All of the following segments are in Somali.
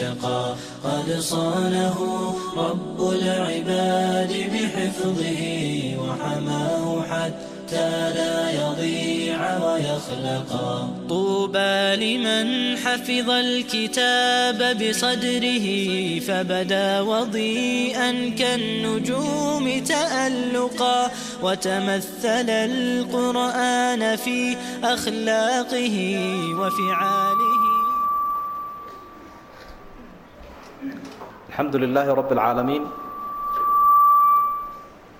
اتقى قد صانه رب العباد بحفظه وحماه حتى لا يضيع ويخلقا طوبى لمن حفظ الكتاب بصدره فبدا وضيئا كالنجوم تألقا وتمثل القرآن في أخلاقه وفعاله الحمد لله رب العالمين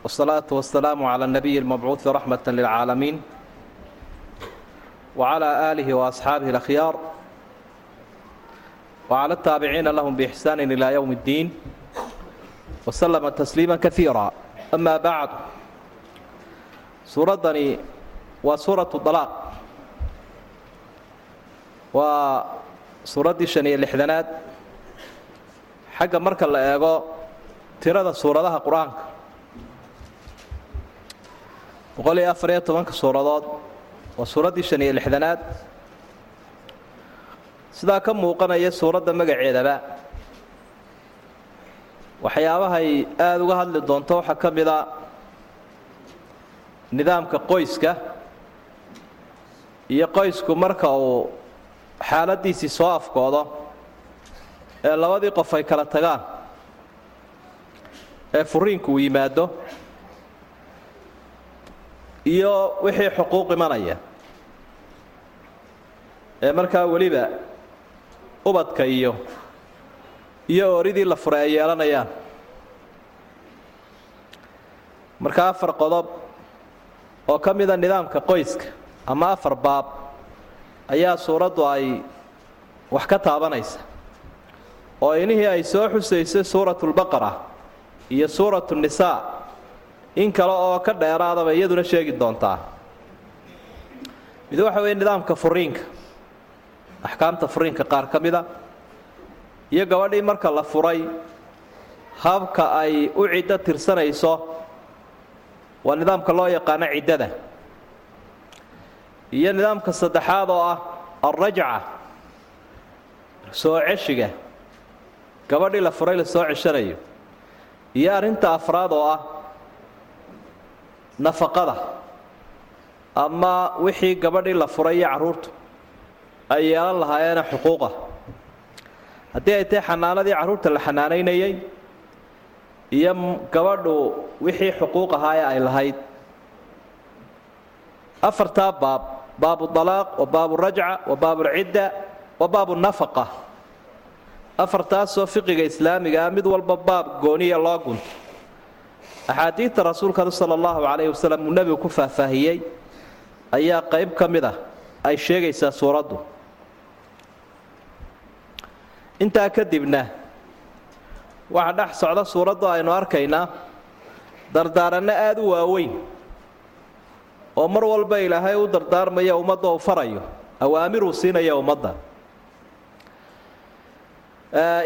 والصلاة والسلام على النبي المبعوث رحمة للعالمين وعلى آله وأصحابه الأخيار وعلى التابعين لهم بإحسان إلى يوم الدين وسلم تسليما كثيرا أما بعد suuradani waa suuratu dalaaq waa suuraddii shan iyo lixdanaad xagga marka la eego tirada suuradaha qur'aanka. Boqol iyo afar iyo tobanka suuradood waa suuraddii shan iyo lixdanaad. Sidaa ka muuqanaya suuradda magaceedaba waxyaabahay aada uga hadli doonto waxaa ka mida nidaamka qoyska iyo qoysku marka uu xaaladiisii soo afkoodo ee labadii qof ay kala tagaan ee furiinku uu yimaado iyo wixii xuquuq imanaya ee markaa weliba ubadka iyo iyo ooridii la furay ay yeelanayaan. Marka afar qodob oo ka mida nidaamka qoyska ama afar baab ayaa suuraddu ay wax ka taabanaysa oo inihii ay soo xusaysay suuratulbaqara iyo suuratu nisaa in kale oo ka dheeraadaba iyaduna sheegi doontaa. Mid waxa weeye nidaamka furiinka axkaamta furiinka qaar ka mida iyo gabadhii marka la furay habka ay u ciddo tirsanayso waa nidaamka loo yaqaano ciddada. Iyo nidaamka saddexaad oo ah alrajca soo ceshiga gabadhii la furay la soo ceshanayo. Iyo arrinta afraad oo ah nafaqada ama wixii gabadhii la furay iyo carruurtu ay yeelan lahaayeena xuquuqa. Haddii ay tahay xanaanadii carruurta la xanaanaynayay iyo gabadhu wixii xuquuq ahaa ee ay lahayd. Afartaa baab baabu dalaaq wa baabu rajca wa baabulcidda wa baabu nafaqa afartaasoo fiqiga islaamiga ah mid walba baab gooniya loo gunto. Axaadiidta rasuulkanu sala allahu calayhi wasalam uu nebigu ku faahfaahiyey ayaa qayb ka mid ah ay sheegaysaa suuraddu. Intaa kadibna waxaa dhex socda suuraddu aynu arkaynaa dardaaranno aada u waaweyn oo mar walba ilaahay u dardaarmaya ummadda uu farayo awaamiruu siinaya ummadda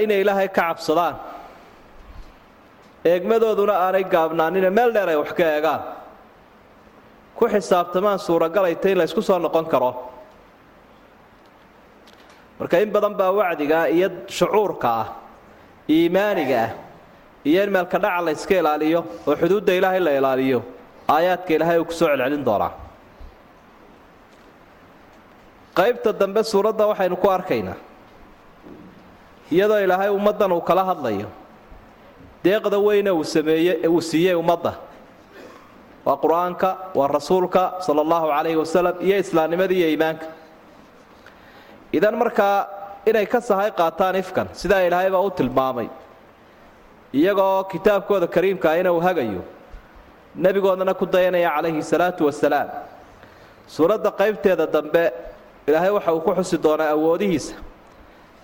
inay ilaahay ka cabsadaan. Eegmadooduna aanay gaabnaanine meel dheer ay wax ka eegaan. Ku xisaabtamaan suuragalayta in laysku soo noqon karo. Marka in badan baa wacdiga iyo shucuurka ah iimaaniga ah iyo in meelka dhaca la yska ilaaliyo oo xuduudda ilaahay la ilaaliyo aayaadka ilaahay uu ku soo celcelin doonaa. Qaybta dambe suuradda waxaynu ku arkaynaa iyadoo ilaahay ummaddan uu kala hadlayo. Deeqda weyne uu sameeye uu siiyey ummadda. Waa qur'aanka waa rasuulka sala allahu calayhi wasalam iyo islaamnimadii iyo iimaanka. Idan markaa inay ka sahay qaataan ifkan sidaa ilaahay baa u tilmaamay. Iyagoo kitaabkooda kariimkaa ina uu hagayo nebigoodana ku dayanaya calayhi salaatu wasalaam suuradda qaybteeda dambe ilaahay waxa uu ku xusi doonaa awoodihiisa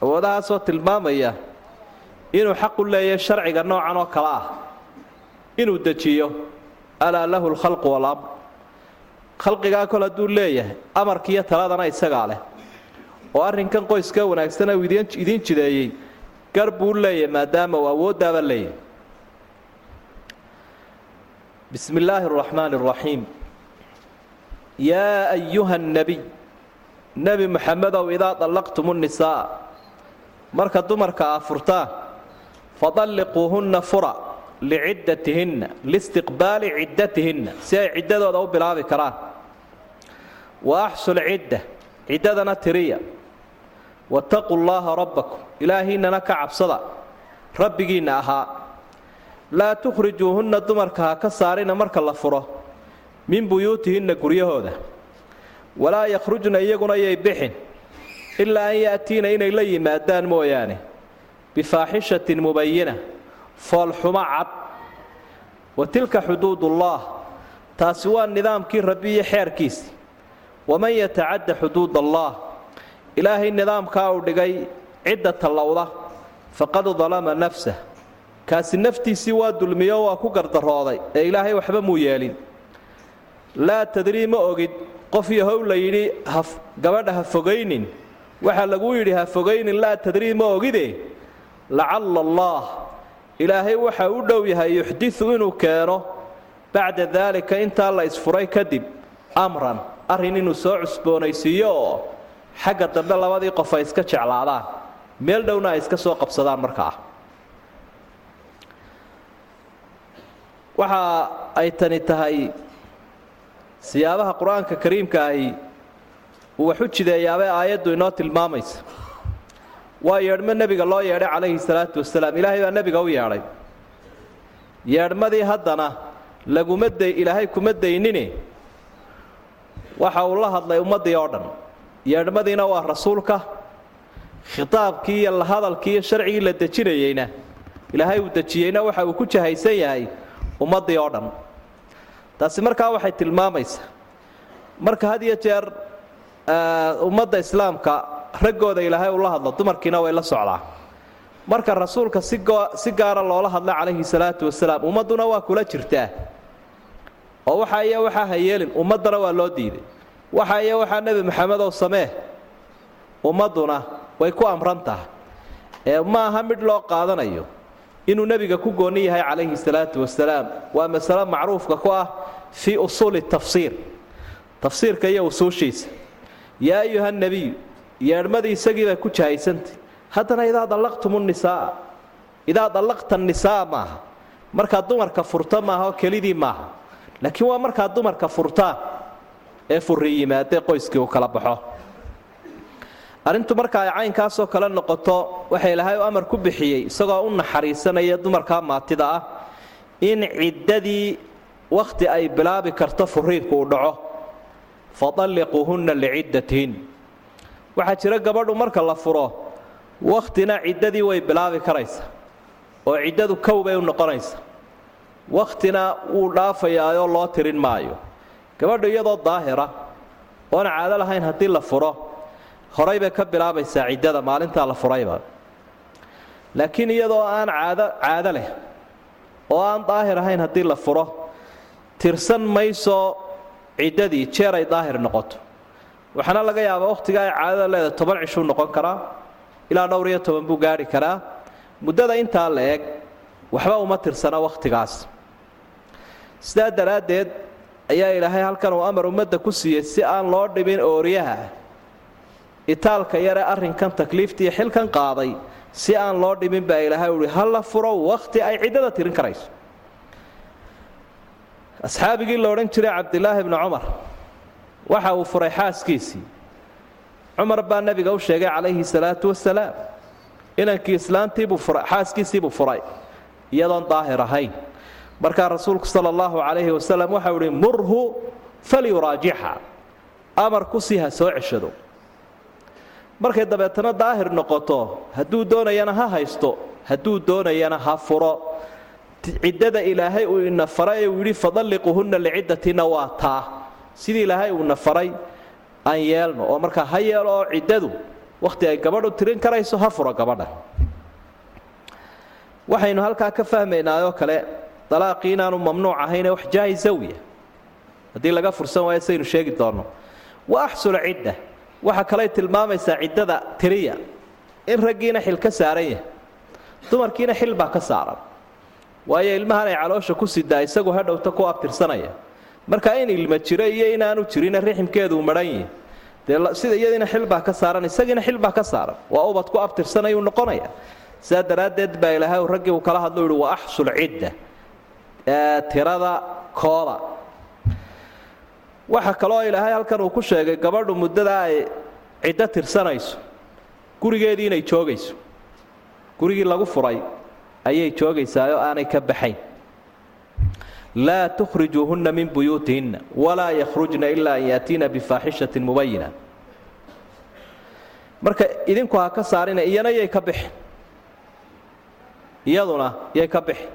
awoodahaasoo tilmaamaya inuu xaqu leeyahay sharciga noocan oo kale ah. Inuu dejiyo alaa lahu lkhalqu walamr. Khalqigaa kol hadduu leeyahay amarkiiyo taladana isagaa leh. Oo arrinkan qoyska wanaagsana uu idiin jideeyey gar buu leeyahay maadaama uu awooddaaba leeyahay. Bismi illaahi araxmaani araxiim yaa ayuha nnebiy nebi moxamedow idaa dallaqtum nnisaa marka dumarka aa furtaan fadalliquuhunna fura liciddatihinna liistiqbaali ciddatihinna si ay ciddadooda u bilaabi karaan. Wa axsul cidda ciddadana tiriya. Wattaquu llaaha rabbakum ilaahiinnana ka cabsada rabbigiinna ahaa. Laa tukhrijuuhunna dumarka ha ka saarina marka la furo min buyuutihinna guryahooda. Walaa yakhrujna iyaguna yay bixin ilaa an ya'tiina inay la yimaadaan mooyaane bifaaxishatin mubayina foolxumo cad wa tilka xuduudullaah taasi waa nidaamkii rabbi iyo xeerkiisii waman yatacadda xuduud allaah ilaahay nidaamkaa uu dhigay cidda tallowda faqad dalama nafsah kaasi naftiisii waa dulmiyo waa ku gardarooday ee ilaahay waxba muu yeelin laa tadrii ma ogid qof yahow la yidhi gabadha ha fogaynin waxaa laguu yidhi ha fogaynin laa tadrii ma ogide lacalla allaah ilaahay waxa u dhow yahay yuxdiu inuu keeno bacda daalika intaa la isfuray kadib amran arrin inuu soo cusboonaysiiyo oo xagga dambe labadii qof ay iska jeclaadaan meel dhowna ay iska soo qabsadaan markaa waxa ay tani tahay siyaabaha qur'aanka kariimka ahi uu wax u jideeyaabay aayaddu inoo tilmaamaysa. Waa yeedhmo nebiga loo yeedhay calayhi salaatu wasalaam. Ilaahay baa nebiga u yeedhay. Yeedhmadii haddana laguma day ilaahay kuma daynine. Waxa uu la hadlay ummaddii oo dhan. Yeedhmadiina waa rasuulka khitaabkii iyo lahadalkii iyo sharcigii la dejinayeyna. Ilaahay uu dejiyeyna waxa uu ku jahaysan yahay ummaddii oo dhan. Taasi markaa waxay tilmaamaysaa. Marka had iyo jeer ummadda islaamka raggooda ilaahay uu la hadlo dumarkiina way la socdaa marka rasuulka si gaara loola hadla calayhi salaatu wasalaam ummadduna waa kula jirtaa. Oo waxa iyo waxaa ha yeelin ummaddana waa loo diiday. Waxa iyo waxaa nebi maxamedow samee ummadduna way ku amran tahay. Ee ma aha midh loo qaadanayo inuu nebiga ku goonni yahay calayhi salaatu wasalaam. Waa masalo macruufka ku ah fii usuuli tafsiir. Tafsiirka iyo usuushiisa yaa ayuha nebiyu yeedhmadii isagiibaa ku jahaysantay. Haddana idaa dallaqtum nisaa idaa dallaqta nisaa maaha. Markaad dumarka furta maaha oo kelidii maaha. Laakiin waa markaad dumarka furtaan ee furri yimaadee qoyskii uu kala baxo. Arrintu marka ay caynkaasoo kale noqoto waxa ilaahay u amar ku bixiyey isagoo u naxariisanaya dumarkaa maatida ah in ciddadii wakhti ay bilaabi karto furiinku uu dhaco fadalliquuhunna liciddatihin waxaa jira gabadhu marka la furo wakhtina ciddadii way bilaabi karaysa oo ciddadu kow bay u noqonaysa wakhtina wuu dhaafayaayoo loo tirin maayo. gabadhu iyadoo daahira oon caado lahayn haddii la furo horay bay ka bilaabaysaa ciddada maalintaa la furayba laakiin iyadoo aan caado caado leh oo aan daahir ahayn haddii la furo tirsan mayso ciddadii jeer ay daahir noqoto. Waxaana laga yaabaa wakhtiga ay caadada leedahay toban cishuu noqon karaa ilaa dhowr iyo toban buu gaari karaa. Muddada intaa la eg waxba uma tirsana wakhtigaas sidaa daraaddeed ayaa ilaahay halkan uu amar ummadda ku siiyey si aan loo dhibin ooriyaha itaalka yare arrinkan takliiftii xilkan qaaday si aan loo dhimin baa ilaahay uhi ha la furo wakhti ay ciddada tirin karayso asxaabigii la odhan jiray cabdilaahi bni cumar. Waxa uu furay xaaskiisii. Cumar baa nebiga u sheegay calayhi salaatu wasalaam inankii islaantiibuu xaaskiisiibuu furay. Iyadoon daahir ahayn. Markaa rasuulku sala allahu calayhi wasalam waxau ihi murhu falyuraajixa. Amar ku sii ha soo ceshado. Markay dabeetana daahir noqoto hadduu doonayana ha haysto hadduu doonayana ha furo ciddada ilaahay uu ina faray ee uu yidhi fadalliquuhunna liciddatina waa taa. Sidii ilaahay uuna faray aan yeelno oo markaa ha yeelo oo ciddadu wakhti ay gabadhu tirin karayso ha furo gabadha. Waxaynu halkaa ka fahmaynaayoo kale dalaaqii inaanu mamnuuc ahayne wax jaahisawiya haddii laga fursan waayo saynu sheegi doonno. Wa axsul cidda. Waxa kaley tilmaamaysaa ciddada tiriya. In raggiina xil ka saaran yahay. Dumarkiina xil baa ka saaran waayo ilmahan ay caloosha ku sidaa isagu hadhowta ku abtirsanaya. Marka in ilma jiro iyo inaanu jirina riximkeeduu madhan yihi dee sida iyadiina xil baa ka saaran isagiina xil baa ka saaran. Waa ubad ku abtirsanayuu noqonaya. Sidaa daraaddeed baa ilaahay raggii uu kala hadlo uhi wa axsul cidda tirada kooda waxa kaloo ilaahay halkan uu ku sheegay gabadhu muddada ay ciddo tirsanayso gurigeedii inay joogayso. Gurigii lagu furay ayay joogaysaa oo aanay ka baxayn. Laa tukhrijuuhunna min buyuutihinna walaa yakhrujna ilaa an yaatiina bifaaxishatin mubayina. Marka idinku ha ka saarina iyana yay ka bixin iyaduna yay ka bixin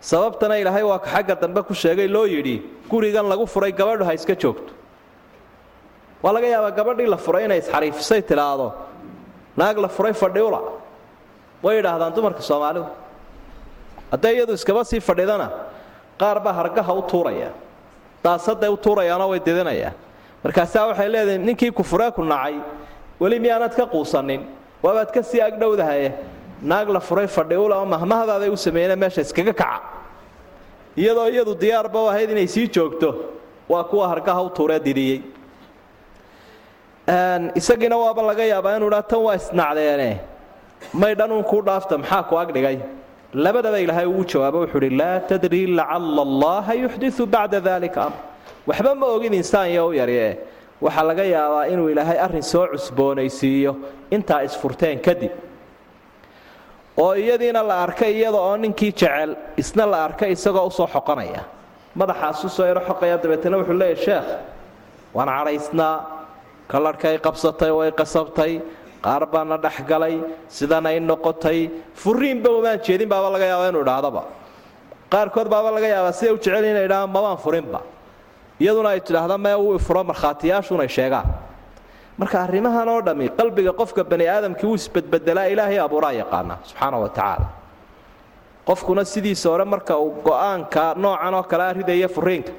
sababtana ilaahay waa xagga dambe ku sheegay loo yidhi gurigan lagu furay gabadhu ha iska joogto. Waa laga yaabaa gabadhii la furay inay isxariifisay tidhaahdo naag la furay fadhiula way idhaahdaan dumarka soomaalidu hadday iyadu iskaba sii fadhidana qaar baa hargaha u tuuraya. Daasadday u tuurayaanoo way didinayaan markaasaa waxay leedahay ninkii ku furee ku nacay weli miyaanad ka quusanin waabaad ka sii agdhowdahaye naag la furay fadhiula oo mahmahbaaday u sameeyeen meesha iskaga kaca. Iyadoo iyadu diyaarba u ahayd inay sii joogto waa kuwa hargaha u tuuree didiyey. Isagiina waaba laga yaabaa inuu dhaa tan waa isnacdeene may dhanuun kuu dhaafta maxaa ku agdhigay labadaba ilaahay uu jawaabo wuxuu uhi laa tadrii lacalla allaha yuxdiu bacda dalika amr. Waxba ma ogin insaan iyo u yarye waxaa laga yaabaa inuu ilaahay arrin soo cusboonaysiiyo intaa isfurteen kadib. Oo iyadiina la arkay iyada oo ninkii jecel isna la arkay isagoo u soo xoqanaya. Madaxaasu soo yaro xoqaya dabeetana wuxuu leeyahy sheekh waan cadhaysnaa kalarhkay qabsatay way qasabtay qaar baana dhexgalay sidanay noqotay. Furiinba umaan jeedin baaba laga yaaba inuu idhaahdaba qaarkood baaba laga yaabaa siday u jecel inay idhahaan mabaan furinba iyaduna ay tidhaahda mee wuu ifuro markhaatiyaashunay sheegaan. Marka arrimahan oo dhammi qalbiga qofka bani aadamkii wuu isbedbedelaa ilaahay abuuraa yaqaana subxaana wa tacaala. Qofkuna sidiisa hore marka uu go'aanka noocan oo kalea ridaya furiinka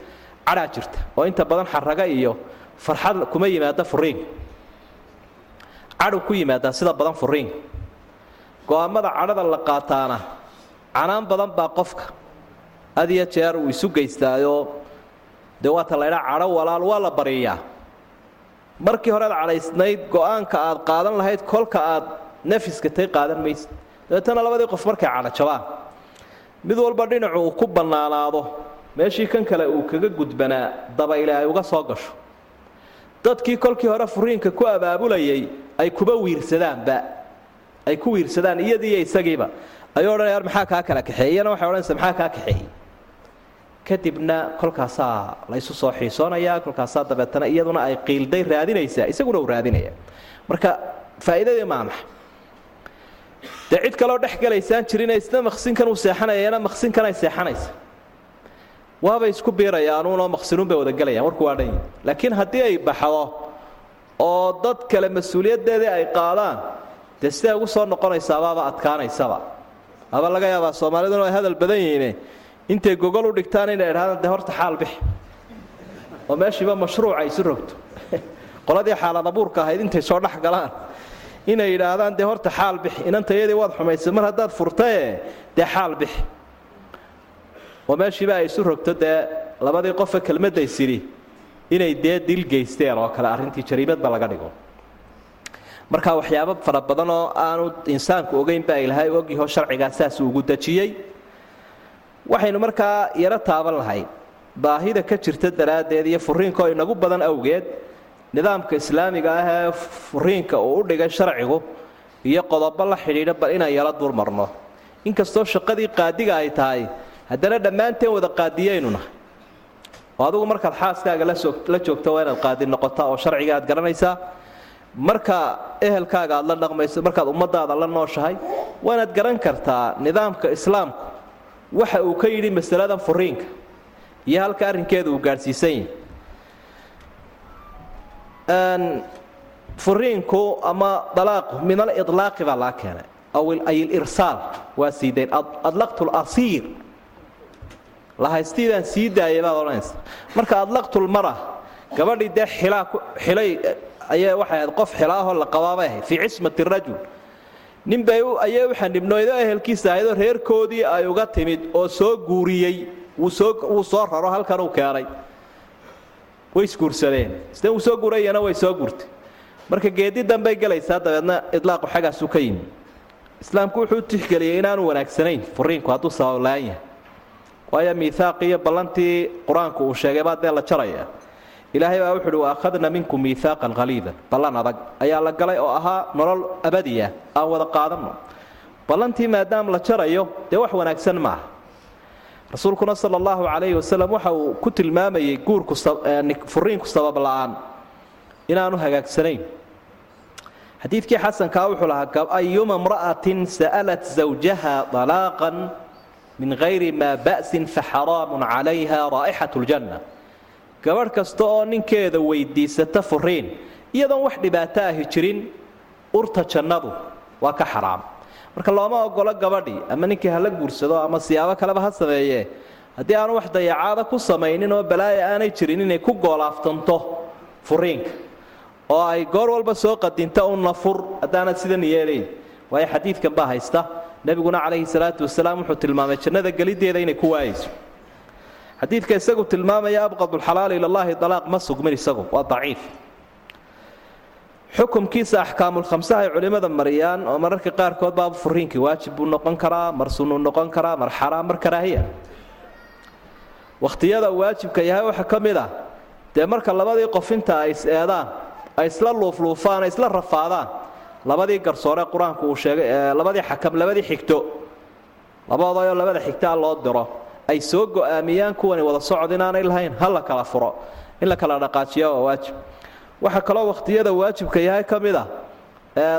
cadhaa jirta. Oo inta badan xaraga iyo farxad kuma yimaada furiinka cadhu ku yimaadaa sida badan furiinka go'aamada cadhada la qaataana canaan badan baa qofka had iyo jeer uu isu geystaayoo dee waata laydhaa cadho walaal waa la bariyaa. Markii horead cadhaysnayd go'aanka aad qaadan lahayd kolka aad nafiskatay qaadan maysid. Dabeetana labadii qof markay cadho jabaan. Mid walba dhinacu uu ku bannaanaado meeshii kan kale uu kaga gudbanaa daba ilaahay uga soo gasho. Dadkii kolkii hore furiinka ku abaabulayay ay kuba wiirsadaanba ay ku wiirsadaan iyadiiyo isagiiba. Ayuu odhanayaan maxaa kaa kala kaxeeyey? Iyana waxay odhanaysa maxaa kaa kaxeeyey? Kadibna kolkaasaa la isu soo xiisoonayaa kolkaasaa dabeetana iyaduna ay qiilday raadinaysaa isaguna uu raadinaya. Marka faa'iidadii maa maxa dee cid kaloo dhex galaysaan jirine isna maqsinkan uu seexanayana maqsinkan ay seexanaysa. Waabay isku biirayaanuunoo maqsinuun bay wada gelayaan warku waa dhan laakiin haddii ay baxdo oo dad kale mas'uuliyaddeedii ay qaadaan dee siday ugu soo noqonaysaababa adkaanaysaba. Aba laga yaabaa soomaaliduna ay hadal badan yihiine intay gogol u dhigtaan inay idhahdaan dee horta xaal bix oo meeshiiba mashruuca isu rogto. Qoladii xaalad abuurka ahayd intay soo dhex galaan. Inay yidhaahdaan dee horta xaal bix inantayadii waad xumaysay mar haddaad furtaye dee xaal bix oo meeshiiba ay isu rogto dee labadii qofe kelmadday sidhi inay dee dil geysteen oo kale arrintii jariimadba laga dhigo. Marka waxyaabo fara badan oo aanu insaanku ogeyn baa ilaahay ogyaho sharcigaa saas ugu dejiyey. Waxaynu markaa yaro taaban lahay baahida ka jirta daraaddeed iyo furiinkaoo inagu badan awgeed nidaamka islaamiga ah ee furiinka uu u dhigay sharcigu iyo qodobo la xidhiidha bal inaan yaro durmarno inkastoo shaqadii qaadiga ay tahay haddana dhammaanteen wada qaadiyaynu nahay oo markaad xaaskaaga la joogto waa inaad qaadi noqotaa oo sharciga aad garanaysaa marka ehelkaaga aad la dhaqmayso markaad ummadaada la nooshahay waanaad garan kartaa nidaamka islaamku. Waxa uu ka yidhi masaladan furiinka iyo halka arrinkeeda uu gaadhsiisan yahay. Furiinku ama dalaaqu min aliطlaaqi baa laga keenay. Aw ay alirsaal waa siidayn adlaqtu lasiir lahaystiidaan sii daayay baad odhanaysa marka adlaqtulmara gabadhii dee xilay ayay waxay ahayd qof xilaahoo la qabaabay ahayd fii cismati rajul. Ninbay ayay u xanibnooydo ehelkiisa ahaydoo reerkoodii ay uga timid oo soo guuriyey wuu soo raro halkan uu keenay. Way isguursadeen. Sida uu soo guurayana way soo guurtay. Marka geedi dambay gelaysaa dabeedna idlaaqu xaggaasuu ka yimi islaamku wuxuu u inaanu wanaagsanayn furiinku hadduu sababla-aan yahay waayo miihaaqii ballantii qur'aanku uu sheegay baa dee la jaraya. Ilaahay baa wuxu uhi wa akhadna minkum miihaaqan haliidan ballan adag ayaa la galay oo ahaa nolol abadiya aan wada qaadanno. Ballantii maadaama la jarayo dee wax wanaagsan maaha. Rasuulkuna sala allahu calayhi wasalam waxa uu ku tilmaamayey guurku furiinku sabab la'aan inaanu hagaagsanayn. Xadiidkii xasankaa wuxuu lahaa ayuma mra'atin sa'alat zawjaha alaaqan min hayri maa ba'sin faxaraamun calayha raa'ixat ljanna gabadh kasta oo ninkeeda weydiisata furiin iyadoon wax dhibaato ahi jirin urta jannadu waa ka xaraam. Marka looma ogolo gabadhii ama ninkii hala guursado ama siyaabo kaleba ha sameeye haddii aanu wax dayacaada ku samaynin oo balaaya aanay jirin inay ku goolaaftanto furiinka oo ay goor walba soo qadinta unna fur haddaanad sidan yeelayn waayo xadiidkan baa haysta nebiguna calayhi salaatu wasalaam wuxuu tilmaamay jannada geliddeeda inay ku waayayso xadiidka isagu tilmaamaya abqadulxalaali ilallaahi dalaaq ma sugmin isagu waa daciif. Xukumkiisa axkaamulkhamsaha ay culimmada mariyaan oo mararka qaarkood baaba furiinkii waajib buu noqon karaa mar sunnuu noqon karaa mar xaraam mar karaahiya. Wakhtiyada waajibka yahay waxaa ka mid ah dee marka labadii qof inta ay is-eedaan ay isla luufluufaan ay isla rafaadaan labadii garsoore qur'aanku uu sheegay labadii xakam labadii xigto labadoodoo labada xigtaa loo diro ay soo go'aamiyaan kuwani wada socod inaanay lahayn ha la kala furo in la kala dhaqaajiya waa waajib. Waxaa kaloo wakhtiyada waajibka yahay ka mid ah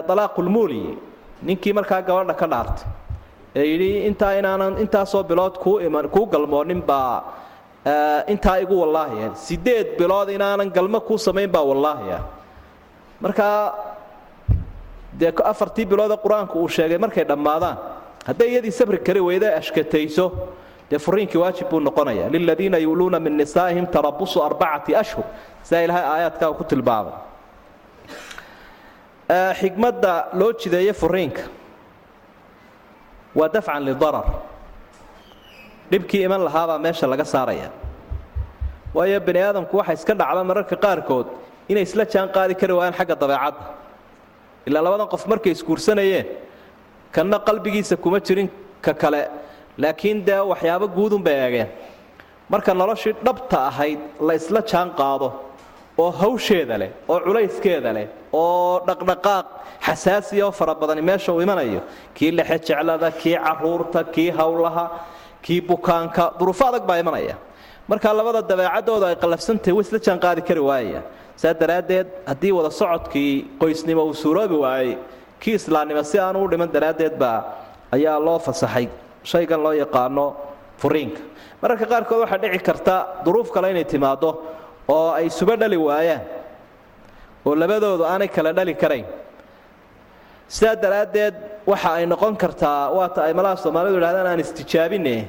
dalaaqulmuuli ninkii markaa gabadha ka dhaartay ee yidhi intaa inaanan intaasoo bilood kuu iman kuu galmoonin baa intaa igu wallaahiya sideed bilood inaanan galmo kuu samayn baa wallaahiya markaa dee afartii biloodee qur'aanku uu sheegay markay dhammaadaan hadday iyadii sabri kari weyda ashkatayso dee furiinkii waajib buu noqonaya. Liladiina yuuluuna min nisaa'ihim tarabusu arbacati ashhur. Sidaa ilaahay aayaadkaa ku tilmaamay. Xigmadda loo jideeye furiinka waa dafcan lidarar dhibkii iman lahaabaa meesha laga saaraya. Waayo bani aadamku waxa iska dhacda mararka qaarkood inay isla jaan kari waayaan xagga dabeecadda ilaa labadan qof markay isguursanayeen kanna qalbigiisa kuma jirin ka kale. Laakiin dee waxyaabo guudunbay eegeen. Marka noloshii dhabta ahayd la isla jaan qaado oo hawsheeda leh oo culayskeeda leh oo dhaqdhaqaaq xasaasiya oo fara badani meesha uu imanayo. Kii lexe jeclada kii carruurta kii howlaha kii bukaanka duruufo adag baa imanaya. Marka labada dabeecadooda ay qallafsantahay way isla jaan qaadi kari waayaya saa daraaddeed haddii wada socodkii qoysnimo uu suuroobi waayey kii islaamnimo si aanu u dhiman daraaddeed baa ayaa loo fasaxay. Shaygan loo yaqaano furiinka. Mararka qaarkood waxaa dhici karta duruuf kale inay timaaddo oo ay suba dhali waayaan oo labadoodu aanay kala dhali karayn. Sidaa daraaddeed waxa ay noqon kartaa waata ay malaha soomaalidu idhahdaan aan istijaabine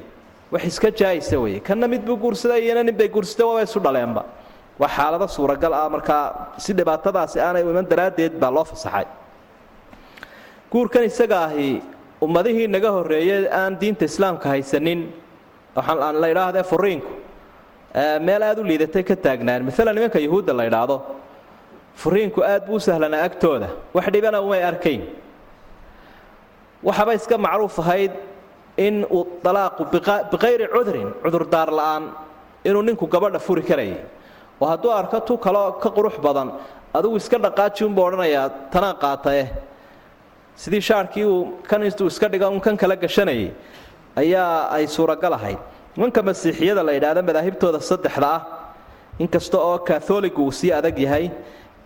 wax iska jaayisa weye kanna mid buu guursaday iyana nin guursatay waaba isu dhaleenba waa xaalado suuragal ah markaa si dhibaatadaasi aanay iman daraaddeed baa loo fasaxay. Guurkan isaga ahi ummadihii naga horreeyey aan diinta islaamka haysanin waxaan la idhaahdee furiinku meel aad u liidatay ka taagnaan. Maalan nimanka yuhuudda la idhaahdo furiinku aad buu sahlanaa agtooda. Wax dhibana umay arkayn. Waxaba iska macruuf ahayd in uu dalaaqu biqayri cudrin cudurdaar la'aan inuu ninku gabadha furi karayay oo hadduu arko tu kaloo ka qurux badan adigu iska dhaqaaji odhanayaa tanaan qaatae sidii shaarkii uu kan intuu iska dhiga un kan kala gashanayay ayaa ay suuragal ahayd. Nimanka masiixiyada la yidhaahda madaahibtooda saddexda ah inkasta oo katholigu uu sii adag yahay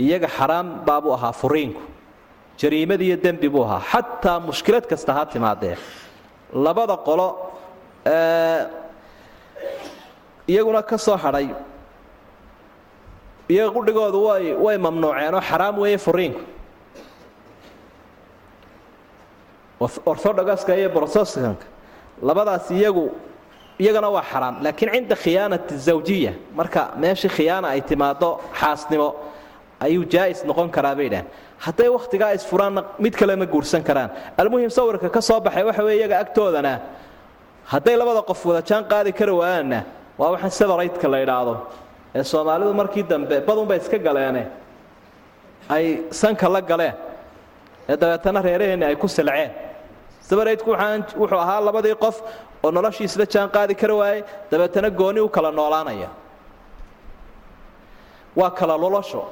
iyaga xaraam baabuu ahaa furiinku. Jariimad iyo dembi buu ahaa. Xataa mushkilad kasta ha timaadee labada qolo iyaguna ka soo hadhay iyaga qudhigoodu way way mamnuuceen oo xaraam weeye furiinku orthodogaska iyo broteskanka labadaas iyagu iyagana waa xaraam laakiin cinda khiyaanati zawjiya marka meeshii khiyaana ay timaado xaasnimo ayuu jaa'is noqon karaa bay idhahan hadday wakhtigaa isfuraanna mid kale ma guursan karaan almuhim sawirka ka soo baxay waxa weye iyaga agtoodana hadday labada qof wada jaan qaadi kari waayaanna waa waxaan sebaraytka la idhaahdo ee soomaalidu markii dambe badunbay iska galeene ay sanka la galeen ee dabeetana reeraheenni ay ku silceen. Sebaraytku wuxuu ahaa labadii qof oo noloshii isla jaan qaadi kari waayey dabeetana gooni u kala noolaanaya. Waa kala lulasho.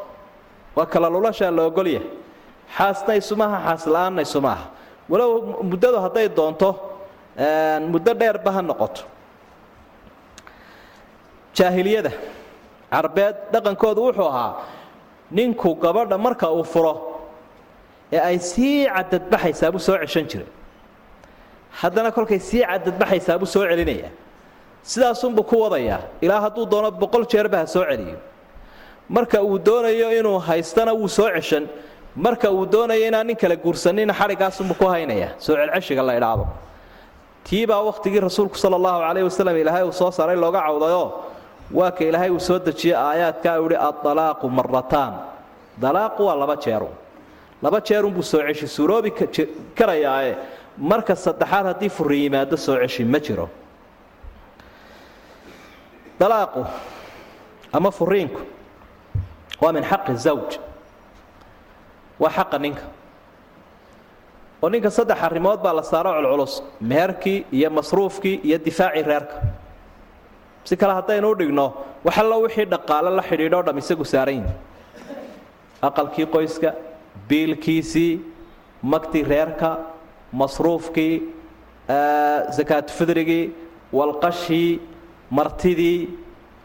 Waa kala lulashaa la ogolyahay xaasna isumaha xaasla'aanna isumaaha walow muddadu hadday doonto muddo dheerba ha noqoto. Jaahiliyada carbeed dhaqankoodu wuxuu ahaa ninku gabadha marka uu furo ee ay sii cadadbaxaysaa buu soo ceshan jiray. Haddana kolkay sii cadadbaxaysaa buu soo celinayaa. Sidaasunbuu ku wadayaa ilaa hadduu doono boqol jeerba ha soo celiyo. Marka uu doonayo inuu haystana wuu soo ceshan. Marka uu doonayo inaan nin kale guursanina xadhigaasunbuu ku haynayaa. Soo celceshiga la idhaahdo. Tiibaa wakhtigii rasuulku sala allahu calayh wasalam ilaahay uu soo saaray looga cawdayoo waa ilaahay uu soo dejiyey aayaadkaa uu ihi addalaaqu marataan dalaaqu waa laba jeeru laba jeerunbuu soo ceshi suuroobi karayaae marka saddexaad haddii furi yimaado soo ceshi ma jiro. Dalaaqu ama furiinku waa min xaqi zawj. Waa xaqa ninka. Oo ninka saddex arrimood baa la saaro culculus meherkii iyo masruufkii iyo difaacii reerka si kale haddaynu u dhigno waxallo wixii dhaqaale la xidhiidhoo dham isagu saaran yihi aqalkii qoyska biilkiisii magtii reerka masruufkii sakaatufidrigii walqashii martidii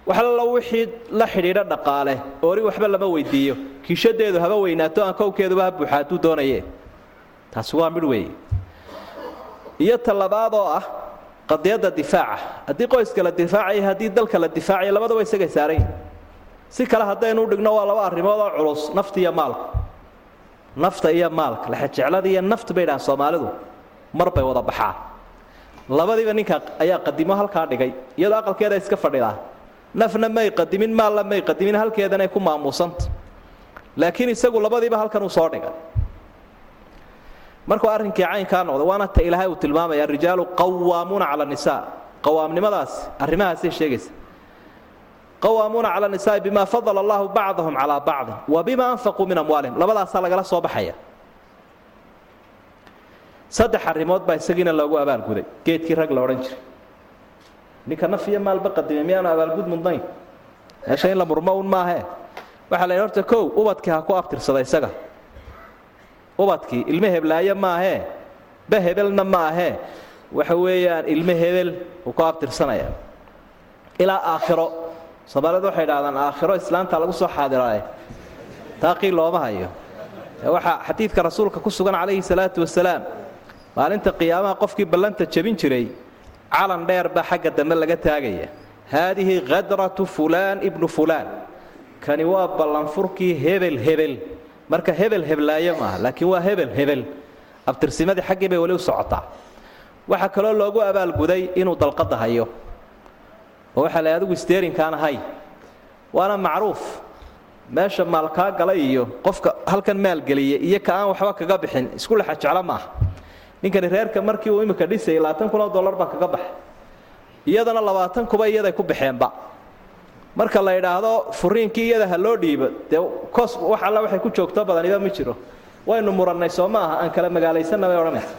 waxallo wixii la xidhiidho dhaqaale oori waxba lama weydiiyo. Kiishadeedu haba weynaato aan kowkeeduba ha buuxa doonaye taasi waa midh weeye iyo talabaad oo ah qadiyadda difaaca. Haddii qoyska la difaacaya haddii dalka la difaacaya labadaba isagay saaran yihiin si kale haddaynu dhigno waa laba arrimood oo culus nafta iyo maalka nafta iyo maalka. Lexejeclada iyo nafta bay dhahaan soomaalidu. Mar bay wada baxaan. Labadiiba ninka ayaa qadimo halkaa dhigay iyadoo aqalkeeda iska fadhidaa nafna may qadimin maalna may qadimin halkeedanay ku maamuusanta laakiin isagu labadiiba halkan uu soo dhigay markuu arrinkii caynkaa noqday waana ta ilaahay uu tilmaamaya arijaalu qawaamuuna cala nisaa. Qawaamnimadaas arrimahaasay sheegaysa. Qawaamuuna cala nisaai bima fadala allahu bacdahum calaa bacdin wa bima anfaquu min amwaalihim. Labadaasaa lagala soo baxaya. Saddex arrimood baa isagiina loogu abaalguday. Geedkii rag la odhan jiray. Ninka naf iyo maalba qadimay miyaanu abaalgud mudnayn? Meesha in la murmo un maahee waxaa la yidhi horta kow ubadkii ha ku abtirsada isaga ubadkii ilmo heblaaye maahee ba hebelna ma ahee waxa weeyaan ilmo hebel uu ku abtirsanaya ilaa aakhiro. Soomaalidu waxay idhahdaan aakhiro islaanta lagu soo xaadiraaye taaqii looma hayo. Waxaa xadiidka rasuulka ku sugan calayhi salaatu wasalaam maalinta qiyaamaha qofkii ballanta jebin jiray calan dheer baa xagga dambe laga taagaya. Haadihi khadratu fulaan ibnu fulaan. Kani waa ballanfurkii hebel hebel marka hebel heblaaye maaha laakiin waa hebel hebel. Abtirsimadii xaggii bay weli u socotaa. Waxaa kaloo loogu abaalguday inuu dalqadda hayo. Oo waxaa la adigu steerinkaana hay waana macruuf. Meesha maalkaa galay iyo qofka halkan maalgeliya iyo ka aan waxba kaga bixin isku lexa jeclo maaha. Ninkani reerka markii uu imika dhisayay labaatan kun oo dollar baa kaga baxay iyadana labaatan kuba iyaday ku baxeenba marka la idhaahdo furiinkii iyada ha loo dhiibo. Dee kos wax alla waxay ku joogto badaniba ma jiro. Waynu murannay soo ma aha aan kala magaalaysanna bay odhanaysa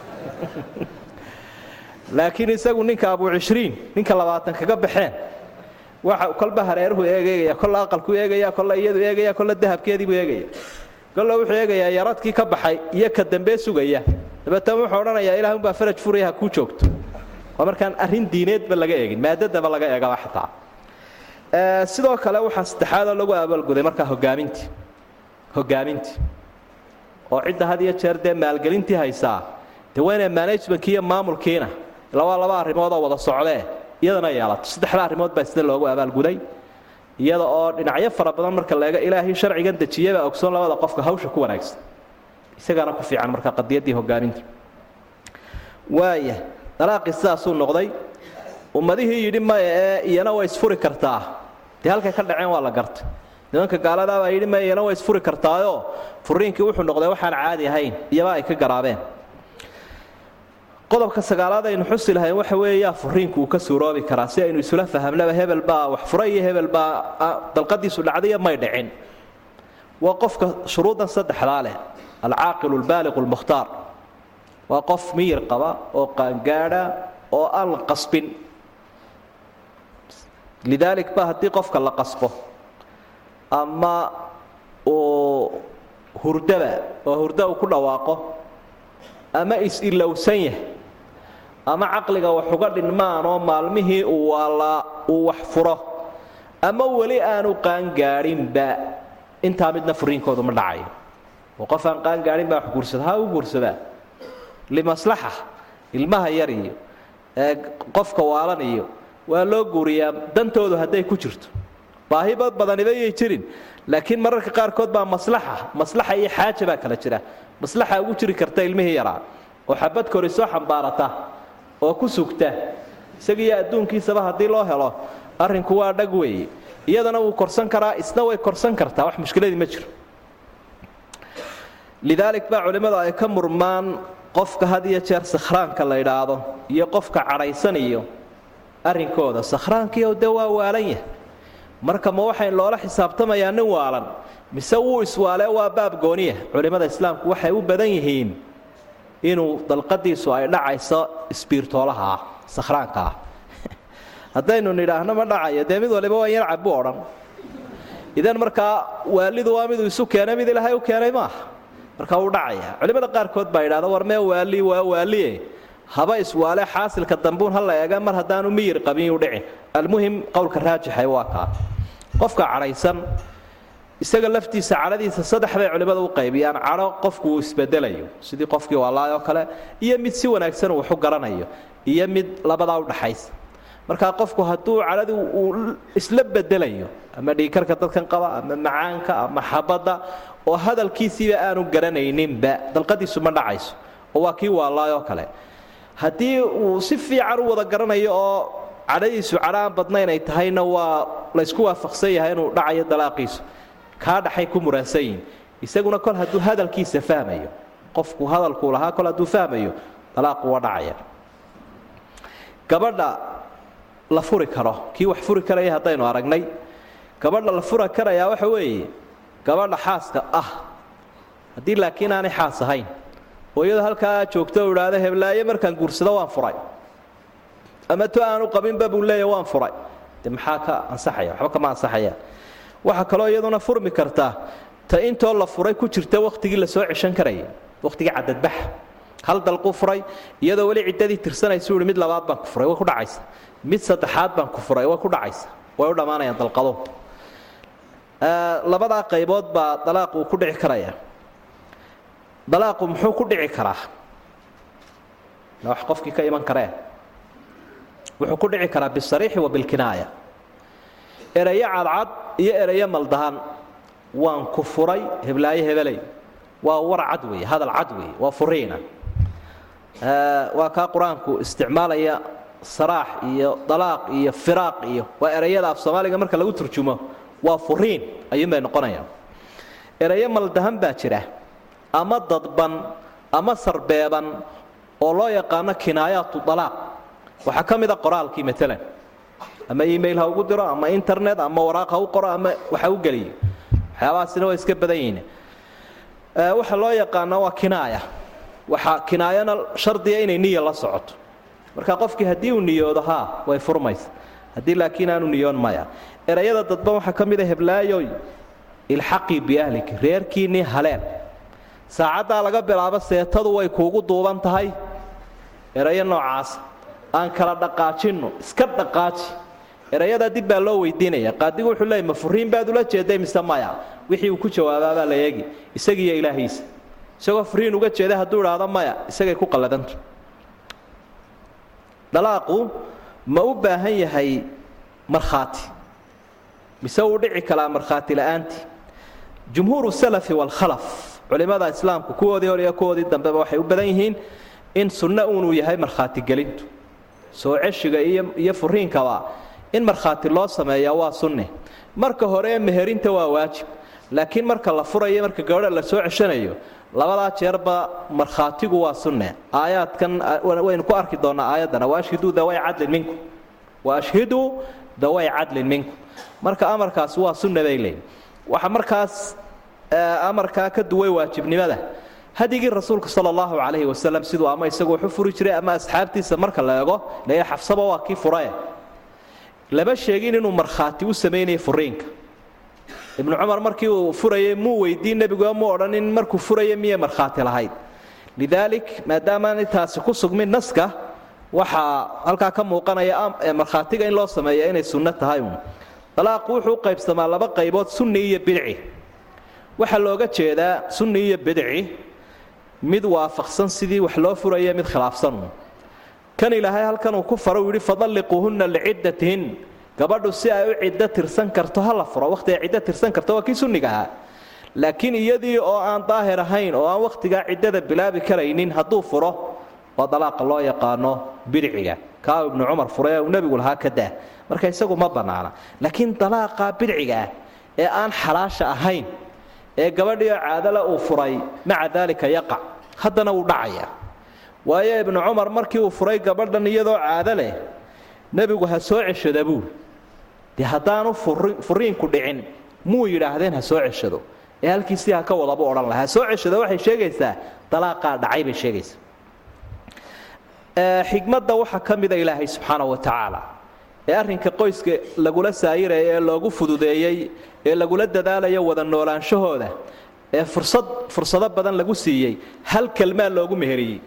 laakiin isagu ninka abu cishriin ninka labaatan kaga baxeen. Waxa kolba hareeruhu eegaya kolla aqalku eegaya kolla iyadu eegaya kolla dahabkeediibuu eegaya kolla wuxuu eegayaa yaradkii ka baxay iyo ka dambee sugaya. Dabeetana wuxuu odhanayaa ilaah unbaa faraj furaya ha joogto. Waa markaan arrin diineedba laga eegin maadadaba laga eegaba xataa sidoo kale waxaa saddexaadoo lagu abaalguday markaa hogaamintii hogaamintii oo cidda had iyo jeer dee maalgelintii haysaa dee waa inay managementkii iyo maamulkiina labaa laba arrimood oo wada socdee iyadana yeelato saddexda arrimood baa sida loogu abaalguday iyada oo dhinacyo fara badan marka laega ilaahay sharcigan dejiyabaa ogsoon labada qofka hawsha ku wanaagsan. Isagaana ku fiican marka qadiyaddii hogaaminta waaya dalaaqii sidaasuu noqday ummadihii yidhi maya ee iyana way isfuri kartaa. Dee halkay ka dhaceen waa la gartay. Nimanka gaaladaabaa yidhi maya iyana way isfuri kartaayoo furiinkii wuxuu noqday waxaan caadi ahayn iyaba ay ka garaabeen. Qodobka sagaalaad aynu xusi lahayn waxa weeye yaa furiinku uu ka suuroobi karaa. Si aynu isula fahamnaba hebel baa wax furay iyo hebel baa dalqadiisu dhacdaiyo may dhicin. Waa qofka shuruuddan saddexdaa leh alcaaqilu albaaliqu lmukhtaar waa qof miyir qaba oo qaangaadha oo aan la qasbin lidaalik ba haddii qofka la qasbo. Ama uu hurdaba oo hurda uu ku dhawaaqo ama is-ilowsan yahay ama caqliga wax uga dhinmaan oo maalmihii uu waalaa uu wax furo ama weli aanu qaangaadhinba intaa midna furiinkoodu ma dhacayo. Oo qof aan qaangaadhin baa wax guursada ha u guursadaa limaslaxa ilmaha yar iyo qofka waalan iyo waa loo guuriyaa dantoodu hadday ku jirto. Baahiba badaniba yay jirin. Laakiin mararka qaarkood baa maslaxa maslaxa iyo xaaja baa kala jira. Maslaxa ugu jiri karta ilmihii yaraa oo xabad kori soo xambaarata oo ku sugta. Isagiiyo adduunkiisaba haddii loo helo arrinku waa dhag weeye iyadana wuu korsan karaa isna way korsan kartaa. Wax mushkiladii ma jiro. Lidaalik baa culimmadu ay ka murmaan qofka had iyo jeer sakhraanka la idhaahdo iyo qofka cadhaysan arrinkooda sakhraankiio dee waa waalan yahay. Marka ma waxayn loola xisaabtamayaa nin waalan. Mise wuu iswaalee waa baab gooniya culimmada islaamku waxay u badan yihiin inuu dalqadiisu ay dhacayso isbiirtoolaha ah sakhraanka. Ah haddaynu nidhaahno ma dhacayo dee mid waliba waa yar cabbu odhan. Idan markaa waalidu waa miduu isu keenay mid ilaahay u keenay maaha. Marka wuu dhacaya. Culimmada qaarkood baa yidhahda war mee waali waa waaliye haba iswaale xaasilka dambuun ha la eega mar haddaanu miyir qabin yuu dhicin almuhim qowlka raajixay waa kaa qofka cadhaysan isaga laftiisa cadhadiisa saddex bay culimmadu u qaybiyaan. Cadho qofku uu isbedelayo. Sidii qofkii waalaayoo kale. Iyo mid si wanaagsan uu waxu garanayo. Iyo mid labadaa udhaxaysa markaa qofku hadduu cadhadii uu isla bedelayo ama dhiikarka dadkan qaba ama macaanka ama xabadda oo hadalkiisiiba aanu garanayninba dalqadiisu ma dhacayso. Oo waa kii waalaayoo kale haddii uu si fiican u wada garanayo oo cadhadiisu cadho aan badnayn ay tahayna waa laysku waafaqsan yahay inuu dhacayo dalaaqiisu kaa dhaxay ku muransan yihiin isaguna kol hadduu hadalkiisa fahmayo qofku hadalkuu lahaa kol hadduu fahmayo dalaaqu waa dhacaya. Gabadha la furi karo kii wax furi karaya haddaynu aragnay gabadha la fura karayaa waxa weeye gabadha xaaska ah. Haddii laakiin aanay xaas ahayn oo iyadoo halkaa joogto u idhaahda heblaaye markaan guursado waan furay. Ama to aanu qabinba buu leeya waan furay. De maxaa ka ansaxaya? Waxba kama ansaxaya. Waxaa kaloo iyaduna furmi kartaa ta intoo la furay ku jirta wakhtigii la soo ceshan karaya wakhtigii cadadbaxa hal dalquu furay iyadoo weli ciddadii tirsanaysu ihi mid labaad baan ku furay way ku dhacaysa. Mid saddexaad baan ku furay way ku dhacaysa. Way u dhammaanayaan dalqado labadaa qaybood baa dalaaqu ku dhici karaya dalaaqu muxuu ku dhici karaa? Wax qofkii ka iman karee. Wuxuu ku dhici karaa bisariixi wa bilkinaaya. Erayo cadcad iyo erayo maldahan waan ku furay heblaayo hebelay waa war cad weeye hadal cad weeye waa furiina. Waa kaa qur'aanku isticmaalaya saraax iyo dalaaq iyo firaaq iyo waa erayada af soomaaliga marka lagu turjumo waa furiin ayuunbay noqonayaan erayo maldahan baa jira ama dadban ama sarbeeban oo loo yaqaano kinaayaatu dalaaq. Waxaa ka mid a qoraalkii maalan ama email ha ugu diro ama internet ama waraaq ha u qoro ama waxa u geliyo. Waxyaabahaasina waa iska badan yihiin. Waxa loo yaqaana waa kinaaya. Waxa kinaayana shardiya inay niya la socoto. Marka qofkii haddii uu niyoodo haa way furmaysa. Haddii laakiin aanu niyoon maya. Erayada dadban waxaa ka mid a heblaayoy ilxaqii biahlik reerkiinnii haleel saacaddaa laga bilaabo seetadu way kuugu duuban tahay. Erayo noocaas aan kala dhaqaajinno iska dhaqaaji. Erayadaa dib baa loo weydiinaya qaadigu wuxuu leeyay ma baad ula jeeday mise maya wixii uu ku jawaabaabaa la eegi. Isagiiyo ilaahiisa. Isagoo furiin uga jeeda hadduu idhaahdo maya isagay ku qalladanta dhalaaqu ma u baahan yahay markhaati? Mise uu dhici karaa markhaati la'aantii? Jumhuuru salafi waalkhalaf culimmada islaamku kuwoodii hor iyo kuwoodii dambeba waxay u badan yihiin in sunno uunuu yahay markhaatigelintu soo ceshiga iyo furiinkaba in markhaati loo sameeyaa waa sunne. Marka hore meherinta waa waajib. Laakiin marka la furayo marka gabadha la soo ceshanayo labadaa jeerba markhaatigu waa sunne. Aayaadkan waynu ku arki doonnaa aayaddana waashhiduu daway cadlin minku. Waashhiduu daway cadlin minku. Marka amarkaasi waa sunne bay leeyihiin waxa markaas amarkaa ka duway waajibnimada. Hadigii rasuulka sala allahu calayhi wasalam siduu ama isagu waxu furi jiray ama asxaabtiisa marka la eego leeya xafsaba waa kii furae lama sheegin inuu markhaati u samaynaya furiinka. Ibnu cumar markii uu furayay muu weydiin nebigu mu odhanin markuu furaya miyay markhaati lahayd? Lidaalik maadaamaan taasi ku sugmin naska waxaa halkaa ka muuqanaya markhaatiga in loo sameeya inay sunno tahay uun. Dalaaqu wuxuu u qaybsamaa laba qaybood sunni iyo bidci waxaa looga jeedaa sunni iyo bidci. Mid waafaqsan sidii wax loo furaya mid khilaafsanuun kan ilaahay halkan uu ku faro uu yidhi fadalliquuhunna liciddatihin gabadhu si ay u ciddo tirsan karto ha la furo. Wakhti ay ciddo tirsan karto waa kii sunniga ahaa. Laakiin iyadii oo aan daahir ahayn oo aan wakhtigaa ciddada bilaabi karaynin hadduu furo waa dalaaqa loo yaqaano bidciga. Kaa ibnu cumar furay uu nebigu lahaa ka daa. Marka isagu ma bannaana laakiin dalaaqa bidciga ah ee aan xalaasha ahayn ee gabadhii oo caadale uu furay maca daalika yaqac haddana wuu dhacayaa waayo ibnu cumar markii uu furay gabadhan iyadoo caado leh nebigu ha soo ceshada buuri dee haddaanu furiinku dhicin muu yidhaahdeen ha soo ceshado. Ee halkiisii ha ka wada buu odhan lahaa. Ha soo ceshado waxay sheegaysaa dalaaqaa dhacay bay sheegaysaa. Xigmadda waxaa ka mida ilaahay subxaana wa tacaala ee arrinka qoyska lagula saayiraya ee loogu fududeeyey ee lagula dadaalayo wada noolaanshahooda ee fursad fursado badan lagu siiyey hal kelmaa loogu meheriyey.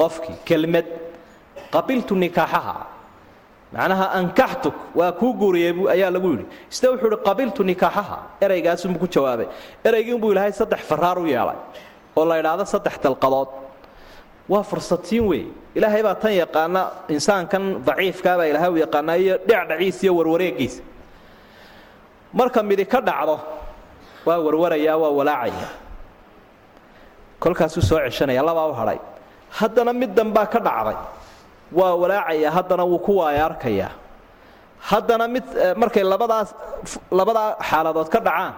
Qofkii kelmad qabiltu nikaaxaha. Macnaha ankaxtuk waa kuu guuriyey ayaa lagu yidhi. Isna wuxuu ihi qabiltu nikaaxaha. Eraygaasubuu ku jawaabay. Eraygiinbuu ilaahay saddex faraar u yeelay oo la idhaahdo saddex dalqadood waa fursadsiin wey ilaahay baa tan yaqaana insaankan daciifkaabaa ilaahay u yaqaanaa iyo dhecdhaciisa iyo warwareegiisa marka midi ka dhacdo waa warwarayaa waa walaacaya. Kolkaasuu soo ceshanaya labaa u hadhay. Haddana mid danbaa ka dhacday waa walaacaya haddana wuu ku waaya arkayaa haddana mid markay labadaas labadaa xaaladood ka dhacaan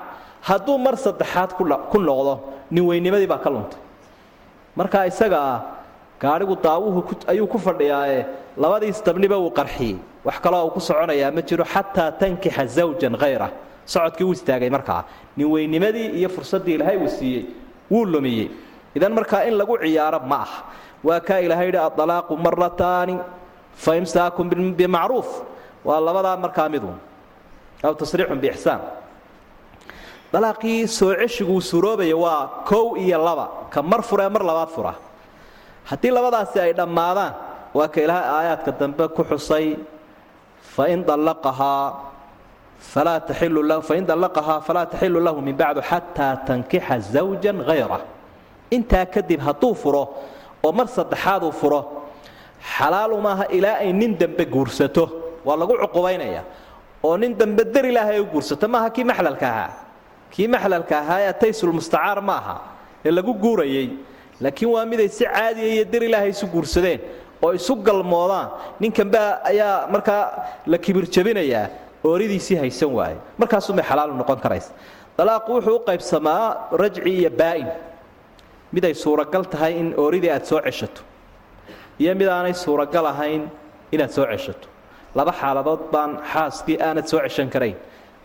hadduu mar saddexaad ku noqdo nin weynimadii baa ka luntay. Markaa isagaa gaadhigu daawuhu ayuu ku fadhiyaae. Labadiis dabniba uu qarxiyey wax kaloo uu ku soconayaa ma jiro xataa tankixa zawjan hayra socodkii uu istaagay markaa nin weynimadii iyo fursaddii ilaahay uu siiyey. Wuu lumiyey. Idan markaa in lagu ciyaaro ma ah. Waa kaa ilahay yidhi aalaaqu marataani fa imsaakun bimacruuf. Waa labadaa markaa midun aw tasriixun biixsaan. Dalaaqii soo ceshigu uu suuroobaya waa kow iyo laba. Ka mar furee mar labaad fura haddii labadaasi ay dhammaadaan waa ka ilaahay aayaadka dambe ku xusay fain allaqahaa falaa taxilu lahu min bacdu xataa tankixa zawjan hayra intaa kadib hadduu furo oo mar saddexaad uu furo xalaalu maaha ilaa ay nin dambe guursato. Waa lagu cuqubaynaya. Oo nin dambe dar ilaahay u guursato maaha kii maxlalka ahaa? Kii maxlalka ahaa ee taysulmustacaar ma ee lagu guurayey laakiin waa miday si caadiya iyo dar ilaahay isu guursadeen oo isu galmoodaan. Ninkanbaa ayaa markaa la kibir ooridiisii haysan waaye. Markaasumay xalaalu noqon karaysa dalaaqu wuxuu u qaybsamaa rajci iyo baa'in. Mid suuragal tahay in ooridii aad soo ceshato iyo mid suuragal ahayn inaad soo ceshato. Laba xaaladood baan xaaskii aanad soo ceshan karayn.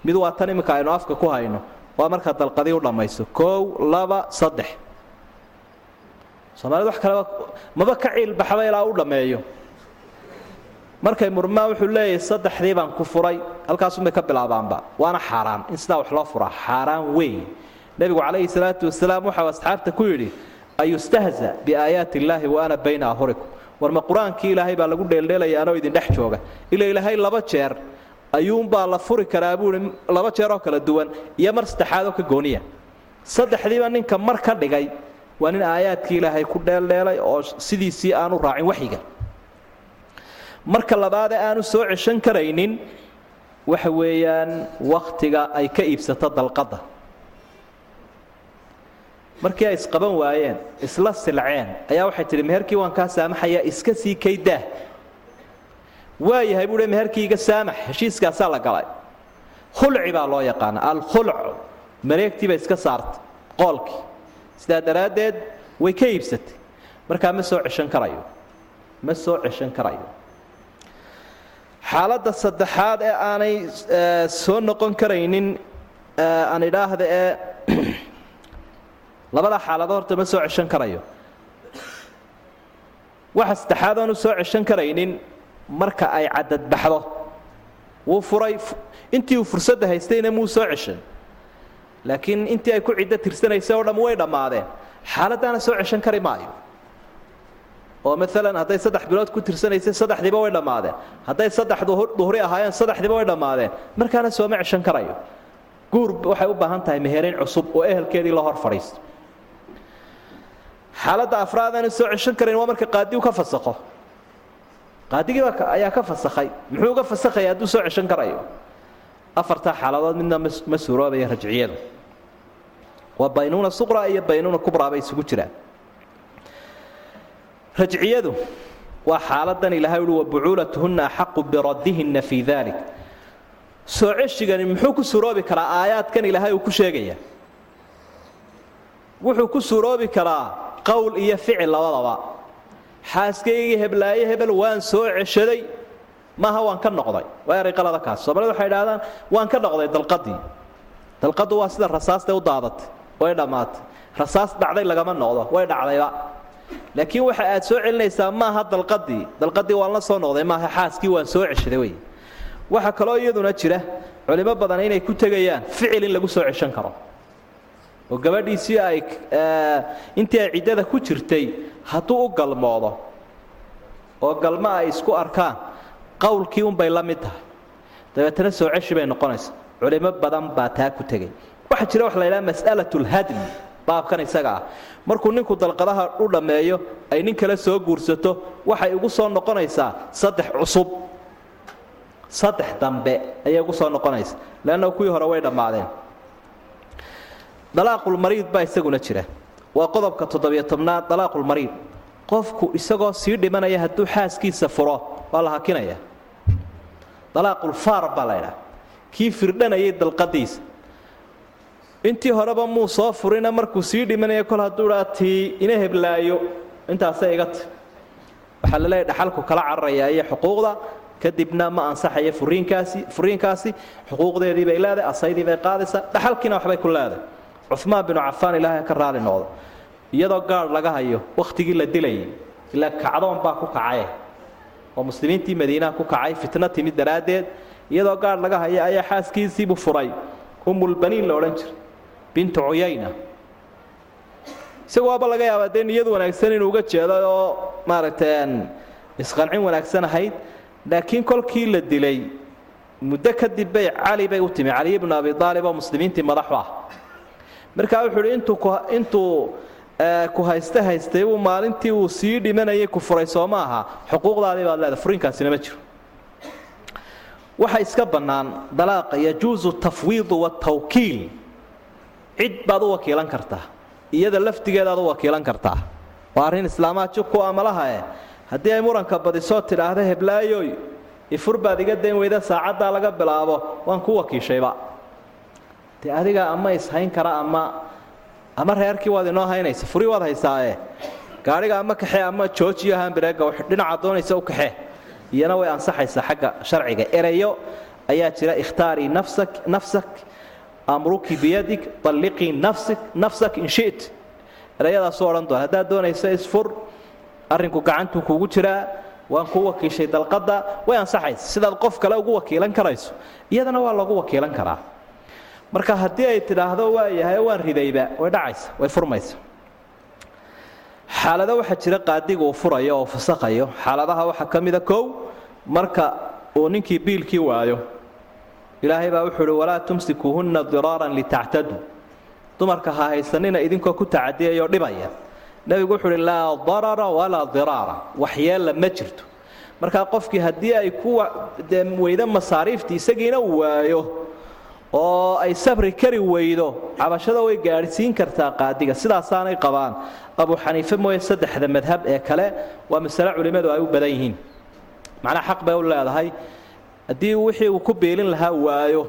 Mid waa tan iminka aynu afka ku hayno waa markaad dalqadii u dhammayso. Koow laba saddex soomaalida wax kaleba maba ka ciilbaxba ilaa u dhammeeyo markay murmaa wuxuu leeyahay saddexdii baan ku furay halkaasunbay ka bilaabaanba. Waana xaaraan. In sidaa wax loo furaa xaaraan weyn. Nebigu calayhi salaatu wasalaam waxau asxaabta ku yidhi ayustahza biaayaati illaahi wa ana bayna ahurikum. War ma qur'aankii ilaahay baa lagu dheeldheelayaanoo idin dhex jooga. Ila ilaahay laba jeer ayuunbaa la furi karaa buui laba jeeroo kala duwan iyo mar saddexaadoo ka gooniya. Saddexdiiba ninka mar ka dhigay waa nin aayaadkii ilaahay ku dheeldheelay oo sidiisii aanu raacin waxyiga. Marka labaadee aanu soo ceshan karaynin waxa weeyaan wakhtiga ay ka iibsato dalqadda. Markii ay isqaban waayeen isla silceen ayaa waxay tidhi meherkii waan kaa saamaxayaa iska sii kaydaah waa yahay buuhi meherkii iga saamax heshiiskaasaa la galay. Khulci baa loo yaqaana alkhulc mareegtii bay iska saartay qoolkii sidaa daraaddeed way ka iibsatay. Markaa ma soo ceshan karayo. Ma soo ceshan karayo. Xaaladda saddexaad ee aanay soo noqon karaynin aan idhaahda ee labada xaaladood horta ma soo ceshan karayo. Waxa saddexaad aanu soo ceshan karaynin marka ay cadadbaxdo wuu furay intii uu fursadda haystayna muu soo ceshan laakiin intii ay ku ciddo tirsanaysay oo dhamm way dhammaadeen xaaladdaana soo ceshan kari maayo. Oo maalan hadday saddex bilood ku tirsanaysay saddexdiiba way dhammaadeen hadday saddex duhri ahaayeen saddexdiiba way dhammaadeen markaana sooma ceshan karayo. Guur waxay u baahan tahay mehereyn cusub oo ehelkeedii la hor fadhiisto xaaladda afraad aanu soo ceshan karayn waa marka qaadigu ka fasakho qaadigiiba ayaa ka fasakhay muxuu uga fasakhaya hadduu soo ceshan karayo? Afartaa xaaladood midna ma suuroobaya rajciyadu waa baynuuna suqra iyo baynuuna kubraa bay isugu jiraan. Rajciyadu waa xaaladan ilahay uhi wabucuulatuhunna axaqu biraddihinna fii dalik soo ceshigani muxuu ku suuroobi karaa aayaadkan ilaahay uu ku sheegaya? Wuxuu ku suuroobi karaa qowl iyo ficil labadaba. Xaaskaygii heblaaye hebel waan soo ceshaday maaha waan ka noqday. Waa eray qalada kaas. Soomaalida waxay idhahdaan waan ka noqday dalqadii dalqadu waa sida rasaasta u daadatay way dhammaatay rasaas dhacday lagama noqdo way dhacdayba. Laakiin waxa aad soo celinaysaa maaha dalqadii dalqadii waan la soo noqday maaha xaaskii waan soo ceshaday wey. Waxaa kaloo iyaduna jira culimo badan inay ku tegayaan ficil in lagu soo ceshan karo. Oo gabadhiisii ay intii ay ciddada ku jirtay hadduu u galmoodo oo galmo ay isku arkaan qowlkii unbay la mid tahay. Dabeetana soo ceshi bay noqonaysa culimo badan baa taa ku tegay waxaa jira waxa la ydhaha mas'alat baabkan isaga ah. Markuu ninku dalqadaha u dhammeeyo ay nin kale soo guursato waxay ugu soo noqonaysaa saddex cusub. Saddex dambe ayay ugu soo noqonaysa leanna kuwii hore way dhammaadeen. Dalaaqulmariid baa isaguna jira. Waa qodobka toddobiyo tobnaad dalaaqulmariid qofku isagoo sii dhimanaya hadduu xaaskiisa furo waa la hakinaya. Dalaaqulfaar baa la ydhaha kii firdhanayay dalqadiisa intii horeba muu soo furina markuu sii dhimanaya kol hadduu dhaa ina heblaayo. Intaasay iga ti waxaa la leeyahy dhaxalku kala cararayaa iyo xuquuqda. Kadibna ma ansaxaya furiinkaasi furiinkaasi. Xuquuqdeedii bay leedahay asaydii bay qaadaysaa dhaxalkiina waxbay ku leedahay cumaan binu cafaan ilaahay ka raali noqdo. Iyadoo gaadh laga hayo wakhtigii la dilayay ilaa kacdoon baa ku kacaye oo muslimiintii madiinaha ku kacay fitno timid daraaddeed. Iyadoo gaadh laga haya ayaa xaaskiisiibuu furay. Umulbaniin la odhan jiray bintu cuyayna isagu waaba laga yaabaa dee niyad wanaagsan inuu uga jeedo oo maaragtay isqancin wanaagsan ahayd laakiin kolkii la dilay muddo kadib bay cali bay u timi. Cali ibnu abi aalib oo muslimiintii madaxu ah. Markaa wuxuu uhi intuu intuu ku hayste haystay uu maalintii uu sii dhimanayay ku furay soo ma aha. Xuquuqdaadii baad leedahay furiinkaasina ma jiro. Waxa iska bannaan dalaaqa yajuusu tafwiidu watawkiil cid baad u wakiilan kartaa iyada laftigeedaad u wakiilan kartaa. Waa arrin islaamaha jubku amalaha eh. Haddii ay muranka badisoo tidhaahda heblaayoy ifur baad iga dayn weyda saacaddaa laga bilaabo waan ku wakiishayba. Dee adiga ama ishayn kara ama ama reerkii waad inoo haynaysa furi waad haysaae gaadhiga ama kaxee ama joojiyo hambireega dhinaca doonaysa u kaxee iyana way ansaxaysaa xagga sharciga. Erayo ayaa jira ikhtaarii nafsak nafsak amruki biyadig alliqii nafsak in shit erayadaasuu odhan doona haddaad doonaysa isfur arrinku gacantuu kuugu jiraa waan kuu wakiishay dalqadda way ansaxaysa sidaad qof kale ugu wakiilan karayso iyadana waa lagu wakiilan karaa. Marka haddii ay tidhaahdo waa yahay waan ridayba way dhacaysa way furmaysa. Xaalado waxaa jira qaadiga uu furayo oo fasakhayo xaaladaha waxaa ka mida kow marka uu ninkii biilkii waayo ilaahay baa wuxuu uhi walaa tumsikuuhunna diraaran litactaduu dumarka ha haysanina idinkoo ku tacadiyayoo dhibaya. Nebigu wuxuu uhi laa darara walaa diraara. Waxyeella ma jirto. Markaa qofkii haddii ay ku dee weydo masaariiftii isagiina waayo oo ay sabri kari weydo cabashada way gaadhsiin kartaa qaadiga. Sidaasaanay qabaan. Abu xaniife mooye saddexda madhab ee kale waa masale culimmadu ay u badan yihiin. Macnaa xaq bay u leedahay haddii wixii uu ku biilin lahaa waayo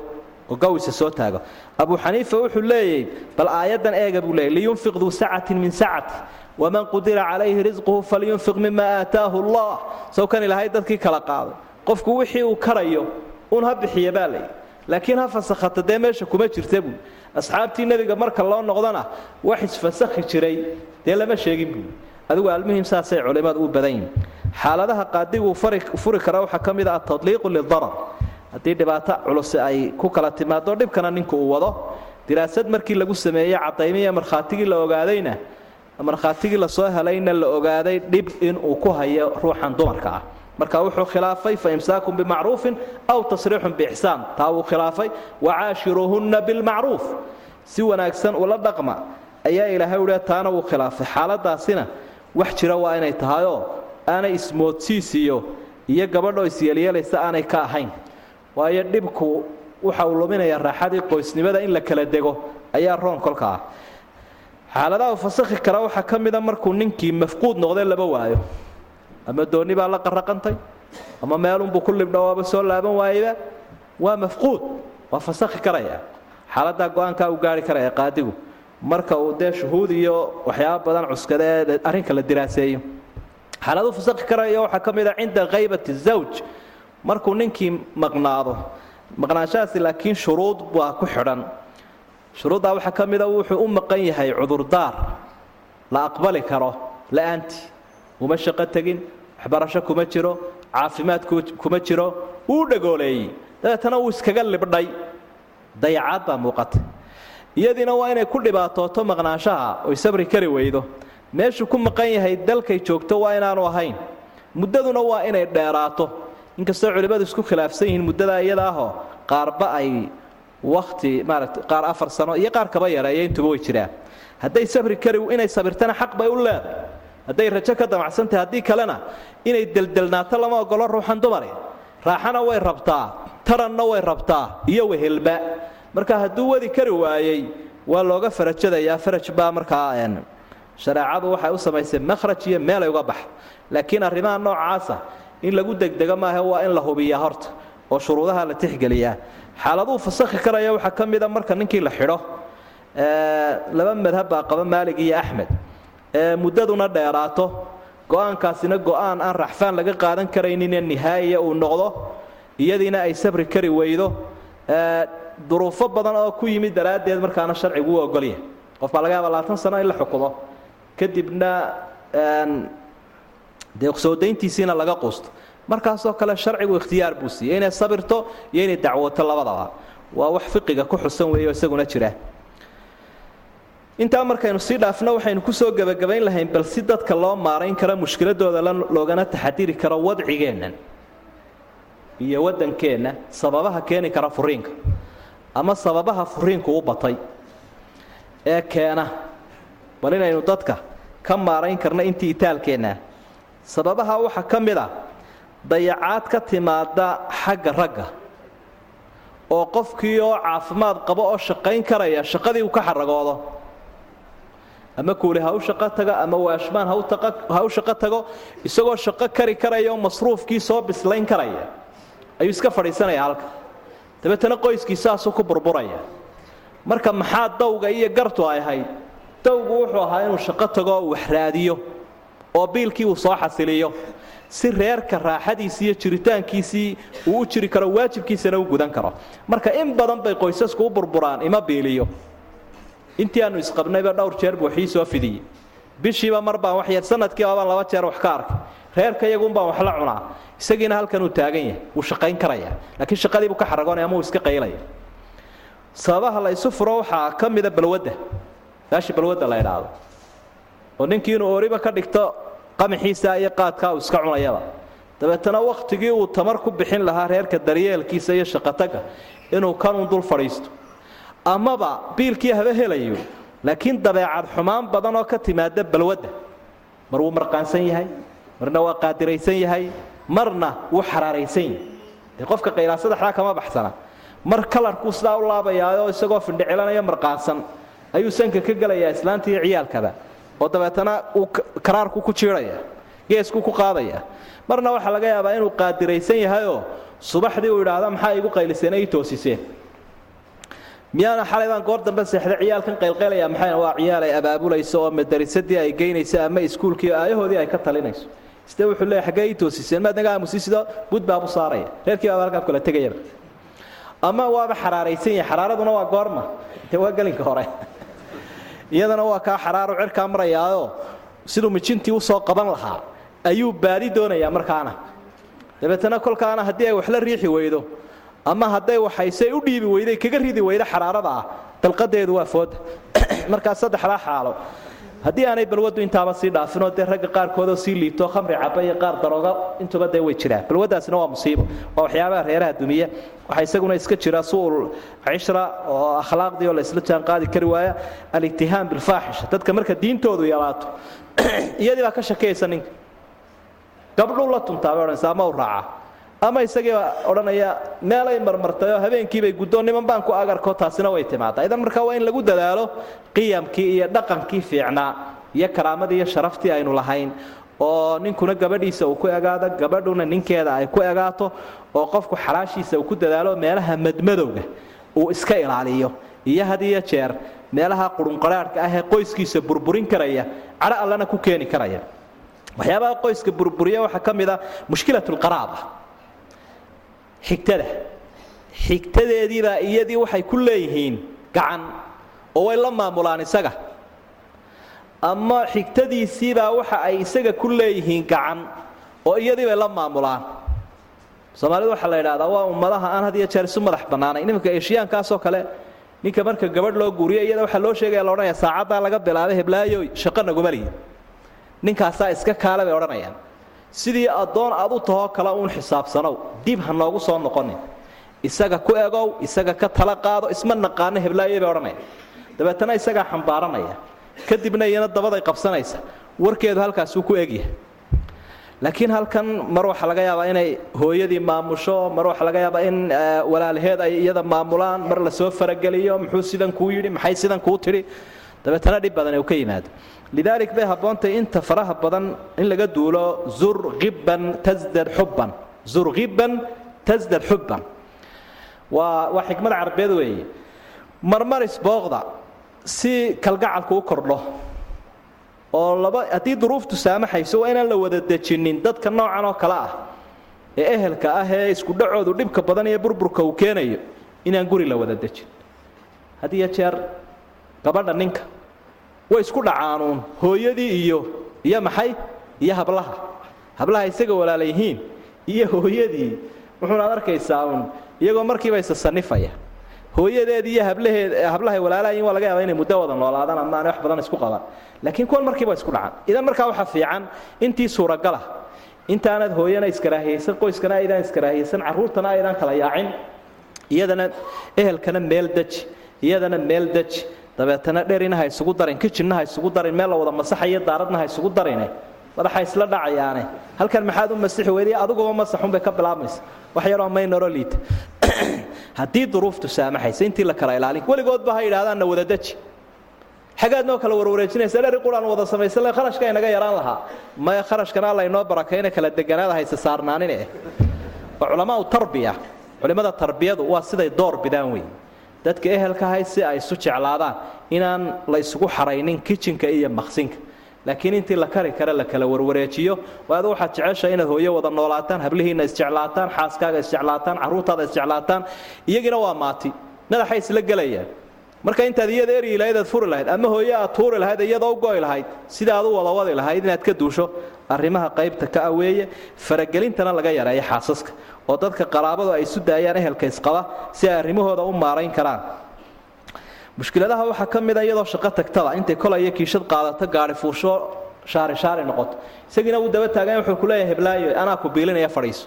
oo gawisa soo taago. Abu xaniifa wuxuu leeyahy bal aayaddan eega buu leeyay liyunfiq duu sacatin min sacati waman qudira calayhi risquhu falyunfiq mima aataahu allah. Sow kan ilaahay dadkii kala qaaday. Qofku wixii uu karayo un ha bixiya baa layidhi laakiin ha fasakhata dee meesha kuma jirta buu asxaabtii nebiga marka loo noqdona wax isfasakhi jiray dee lama sheegin buu adigu almuhim saasay culimmadu u badan yihiin xaaladaha qaadigu furi kara waxaa ka mid ah atadliiqu lidarar haddii dhibaato culus ay ku kala timaado dhibkana ninku uu wado. Diraasad markii lagu sameeyey cadaymiya markhaatigii la ogaadayna markhaatigii la soo helayna la ogaaday dhib inuu ku hayo ruuxan dumarka ah. Marka wuxuu khilaafay fa imsaakun bimacruufin aw tasriixun biixsaan taa wuu khilaafay wacaashiruuhunna bilmacruuf si wanaagsan ula dhaqma ayaa ilaahay uhi taana wuu khilaafay. Xaaladaasina wax jira waa inay tahayoo aanay ismoodsiisiyo iyo gabadhoo isyeelyeelaysa aanay ka ahayn. Waayo dhibku waxa uu luminayaa raaxadii qoysnimada in la kala dego ayaa roon kolka ah. Xaaladaha u fasakhi kara waxaa ka mida markuu ninkii mafquud noqday laba waayo. Ama doonni baa la qaraqantay ama meelunbuu ku libdhawaaba soo laaban waayeba waa mafquud waa fasakhi karaya xaaladaa go'aankaa uu gaari karaya qaadigu. Marka uu dee shuhuud iyo waxyaaba badan cuskada arrinka la diraaseeyo xaaladuu fasakhi karaya waxaa ka mid a cinda khaybati zawj. Markuu ninkii maqnaado maqnaanshahaasi laakiin shuruud baa ku xidhan. Shuruuddaa waxaa ka mida wuxuu u maqan yahay cudurdaar. La aqbali karo la'aantii uma shaqo tegin waxbarasho kuma jiro caafimaad kuma jiro wuu dhagooleeyey. Dabeetana wuu iskaga libdhay. Dayacaad baa muuqata. Iyadiina waa inay ku dhibaatooto maqnaanshaha oy sabri kari weydo meeshuu ku maqan yahay dalkay joogto waa inaanu ahayn. Muddaduna waa inay dheeraato. Inkastoo culimmadu isku khilaafsan yihiin muddadaa iyada qaarba ay wakhti maarata qaar afar sano iyo qaar kaba yareeya intuba way jiraan. Hadday sabri kari inay sabirtana xaq bay u leedahay. Hadday rajo ka damacsantahay haddii kalena inay deldelnaato lama ogolo ruuxan dumari raaxana way rabtaa taranna way rabtaa iyo wehelba marka hadduu wadi kari waayey waa looga farajadayaa. Faraj baa markaa shareecadu waxay u samaysay makhraj iyo meelay uga baxa laakiin arrimaha noocaasa in lagu degdego maaha waa in la hubiyaa horta oo shuruudaha la tixgeliyaa. Xaaladuu fasakhi karaya waxaa ka mida marka ninkii la xidho laba madhab baa qaba maalig iyo axmed. Muddaduna dheeraato. Go'aankaasina go'aan aan raxfaan laga qaadan karayninee nihaayiya uu noqdo iyadiina ay sabri kari weydo. Duruufo badan oo ku yimid daraaddeed markaana sharcigu u ogolyahay. Qof baa laga yaaba labaatan sano in la xukumo kadibna dee soodayntiisiina laga quusto. Markaasoo kale sharcigu ikhtiyaar buu siiyey. Inay sabirto iyo inay dacwoto labadaba. Waa wax fiqiga ku xusan weeyo isaguna jira. Intaa markaynu sii dhaafno waxaynu ku soo gebagabayn lahayn bal si dadka loo maarayn karo mushkiladooda loogana taxadiri karo wadcigeennan iyo waddankeenna sababaha keeni kara furiinka. Ama sababaha furiinku u batay ee keena bal inaynu dadka ka maarayn karno intii itaalkeenna sababaha waxaa ka mid a dayacaad ka timaada xagga ragga oo qofkii oo caafimaad qabo oo shaqayn karaya shaqadii uu ka xaragoodo. Ama kuuli ha u shaqo tago ama waashmaan ha u shaqo tago isagoo shaqo kari karaya oo masruufkii soo bislayn karaya. Ayuu iska fadhiisanaya halka. Dabeetana qoyskii saasuu ku burburaya. Marka maxaa dawga iyo gartu ay ahayd dawgu wuxuu ahaa inuu shaqo tago oo wax raadiyo oo biilkii uu soo xasiliyo. Si reerka raaxadiisii iyo jiritaankiisii uu u jiri karo waajibkiisana u gudan karo. Marka in badan bay qoysasku u burburaan ima biiliyo. Intii aanu isqabnayba dhowr jeer buu waxii soo fidiyey. Bishiiba mar baan wax yar sanadkiiba laba jeer wax ka arkay. Reerka iyagun baan wax la cunaa. Isagiina halkan taagan yahay wuu shaqayn karaya laakiin shaqadii buu ka xaragoonaya ama uu iska qaylaya. Sababaha la furo waxaa ka mida balwadda meeshii balwadda la idhaahdo oo ninkii inuu ooriba ka dhigto qamaxiisa iyo qaadkaa uu iska cunayaba dabeetana wakhtigii uu tamar ku bixin lahaa reerka daryeelkiisa iyo shaqotaga inuu kanun dul fadhiisto. Amaba biilkii haba helayo laakiin dabeecad xumaan badan oo ka timaada balwadda mar wuu marqaansan yahay marna waa qaadiraysan yahay marna wuu xaraaraysan yahay. Dee qofka qaylaa saddexdaa kama baxsana. Mar kalarkuu sidaa u laabayaayoo isagoo findhicilanaya marqaansan ayuu sanka ka gelayaa islaanta ciyaalkaba. oo dabeetana uu karaarku ku jiidhaya geesku ku qaadaya. marna waxaa laga yaabaa inuu qaadiraysan yahayoo subaxdii uu idhaahda maxaa igu qayliseen ii toosiseen. miyaana xalay baan goor dambe seexday ciyaalkan qaylqaylaya maxayna waa ciyaal ay abaabulayso oo madarisadii ay geynayso ama iskuulkii aayahoodii ay ka talinayso. Side wuxuu leeyahay xaggee ii toosiseen? maad naga aamusi sida bud baabu saaraya. reerkii baaba halkaa kula tegayaba. ama waaba xaraaraysan yahay xaraaraduna waa goorma. Waa gelinka hore iyadana waa kaa xaraaru cirkaa marayaayoo siduu mijintii u soo qaban lahaa ayuu baadi doonayaa markaana. Dabeetana kolkaana haddii ay wax la riixi weydo ama hadday waxaysay u dhiibi weyday kaga ridi weyda xaraarada ah dalqadeedu waa fooda markaa saddexdaa xaalo haddii aanay balwaddu intaaba sii dhaafinoo dee ragga qaarkoodoo sii liito khamri caba iyo qaar darooga intuba dee way jiraan. Balwaddaasina waa musiibo waa waxyaabaha reeraha dumiya waxaa isaguna iska jira su'ul cishra oo akhlaaqdii oo la isla jaan qaadi kari waaya alittihaam bilfaaxisha. Dadka marka diintoodu yalaato iyadii baa ka shakaysa ninka gabdhuu la tuntaabay odhanaysa ama u raaca ama isagii odhanaya meelay marmartayoo habeenkiibay guddoon niman baan ku agarko taasina way timaadaa idan markaa waa in lagu dadaalo qiyamkii iyo dhaqankii fiicnaa iyo karaamadii iyo sharaftii aynu lahayn oo ninkuna gabadhiisa uu ku egaado gabadhuna ninkeeda ay ku egaato oo qofku xalaashiisa uu ku dadaalo meelaha madmadowga uu iska ilaaliyo iyo had jeer meelaha qurunqaraarhka ah ee qoyskiisa burburin karaya cadho allana ku keeni karaya. Waxyaabaha qoyska burburiya waxaa ka mid a mushkilat lqaraaba xigtada xigtadeediibaa iyadii waxay ku leeyihiin gacan oo way la maamulaan isaga. Ama xigtadiisiibaa waxa ay isaga ku leeyihiin gacan oo iyadii bay la maamulaan. Soomaalidu waxaa la idhahdaa waa ummadaha aan had iyo jeer isu madax bannaanay nimanka eshiyaankaasoo kale ninka marka gabadh loo guuriyo iyada waxaa loo sheegaya la odhanaya saacaddaa laga bilaabay heblaayoy shaqo naguma ninkaasaa iska kaale bay odhanayaan sidii addoon aad u tahoo kale uun xisaabsanow dib ha noogu soo noqonin. Isaga ku egow isaga ka tala qaado isma naqaano heblaayo bay odhanaya dabeetana isagaa xambaaranaya. Kadibna iyana dabaday qabsanaysa. Warkeedu halkaasuu ku egyahay laakiin halkan mar waxaa laga yaabaa inay hooyadii maamusho mar waxaa laga yaabaa in walaalaheed ay iyada maamulaan mar la soo farageliyo muxuu sidan kuu yidhi maxay sidan kuu tidhi? Dabeetana dhib badan uu ka yimaado lidaalik bay habboontahy inta faraha badan in laga duulo zur iban tasdad xubban zur iban tasdad xubban waa waa xikmad carabeed weeye marmaris booqda si kalgacalku u kordho oo laba haddii duruuftu saamaxayso waa inaan la wada dejinin dadka noocan oo kale ah ee ehelka ah ee isku dhacoodu dhibka badan iyo burburka uu keenayo inaan guri la wada dejin had iyo jeer gabadha ninka way isku dhacaanuun hooyadii iyo iyo maxay? Iyo hablaha. Hablaha isaga walaala yihiin iyo hooyadii. Wuxuunaad arkaysaa uun iyagoo markiiba isasanifaya hooyadeed iyo hablaheed hablahay walaalahayin waa laga yaaba inay muddo wada noolaadaan ama aanay wax badan isku qabaan laakiin kuwan markiiba isku dhacan idan markaa waxaa fiican intii suuragala. Intaanad hooyana iskaraahiyaysan qoyskana aydaan iskaraahiyaysan carruurtana aydaan kala yaacin. Iyadana ehelkana meel deji iyadana meel deji dabeetana dherina ha isugu darin kijinna isugu darin meel la wada masaxayo daaradna ha isugu darine madaxa isla dhacayaane. Halkan maxaad u masixi weyday? Adiguba masaxunbay ka bilaabmaysa. Wax yaroo maynaro haddii duruuftu saamaxaysa intii la kala ilaalin weligoodba ha yidhahdaanna wada deji. Xagaad noo kala warwareejinaysa dheri quraan wada samaysan le kharashka inaga yaraan lahaa. Maya kharashkana alla inoo barakayna kala deganaada hayse saarnaanine waa culamaau tarbiya. Culimmada tarbiyadu waa siday door bidaan wey dadka ehelkahay si ay isu jeclaadaan inaan la isugu xaraynin kijinka iyo maqsinka. Laakiin intii la kari kare la kala warwareejiyo waadu waxaad jeceshahay inaad hooyo wada noolaataan hablihiinna isjeclaataan xaaskaaga isjeclaataan carruurtaada isjeclaataan iyagina waa maati. Madaxay isla gelayaan. Marka intaad iyada eryi lahayd furi lahayd ama hooye aad tuuri lahayd iyadoo u go'i lahayd sida aad u wada wadi lahayd inaad ka duusho arrimaha qaybta ka aweeye faragelintana laga yareeyo xaasaska oo dadka qaraabadu ay isu daayaan ehelka isqaba si ay arrimahooda u maarayn karaan. Mushkiladaha waxaa ka mida iyadoo shaqo tagtada intay kolaya kiishad qaadato gaari fuursho shaari shaari noqoto. Isagiina wuu daba taagan wuxuu ku leeyahay heblaayo anaa ku biilinaya fadhiiso.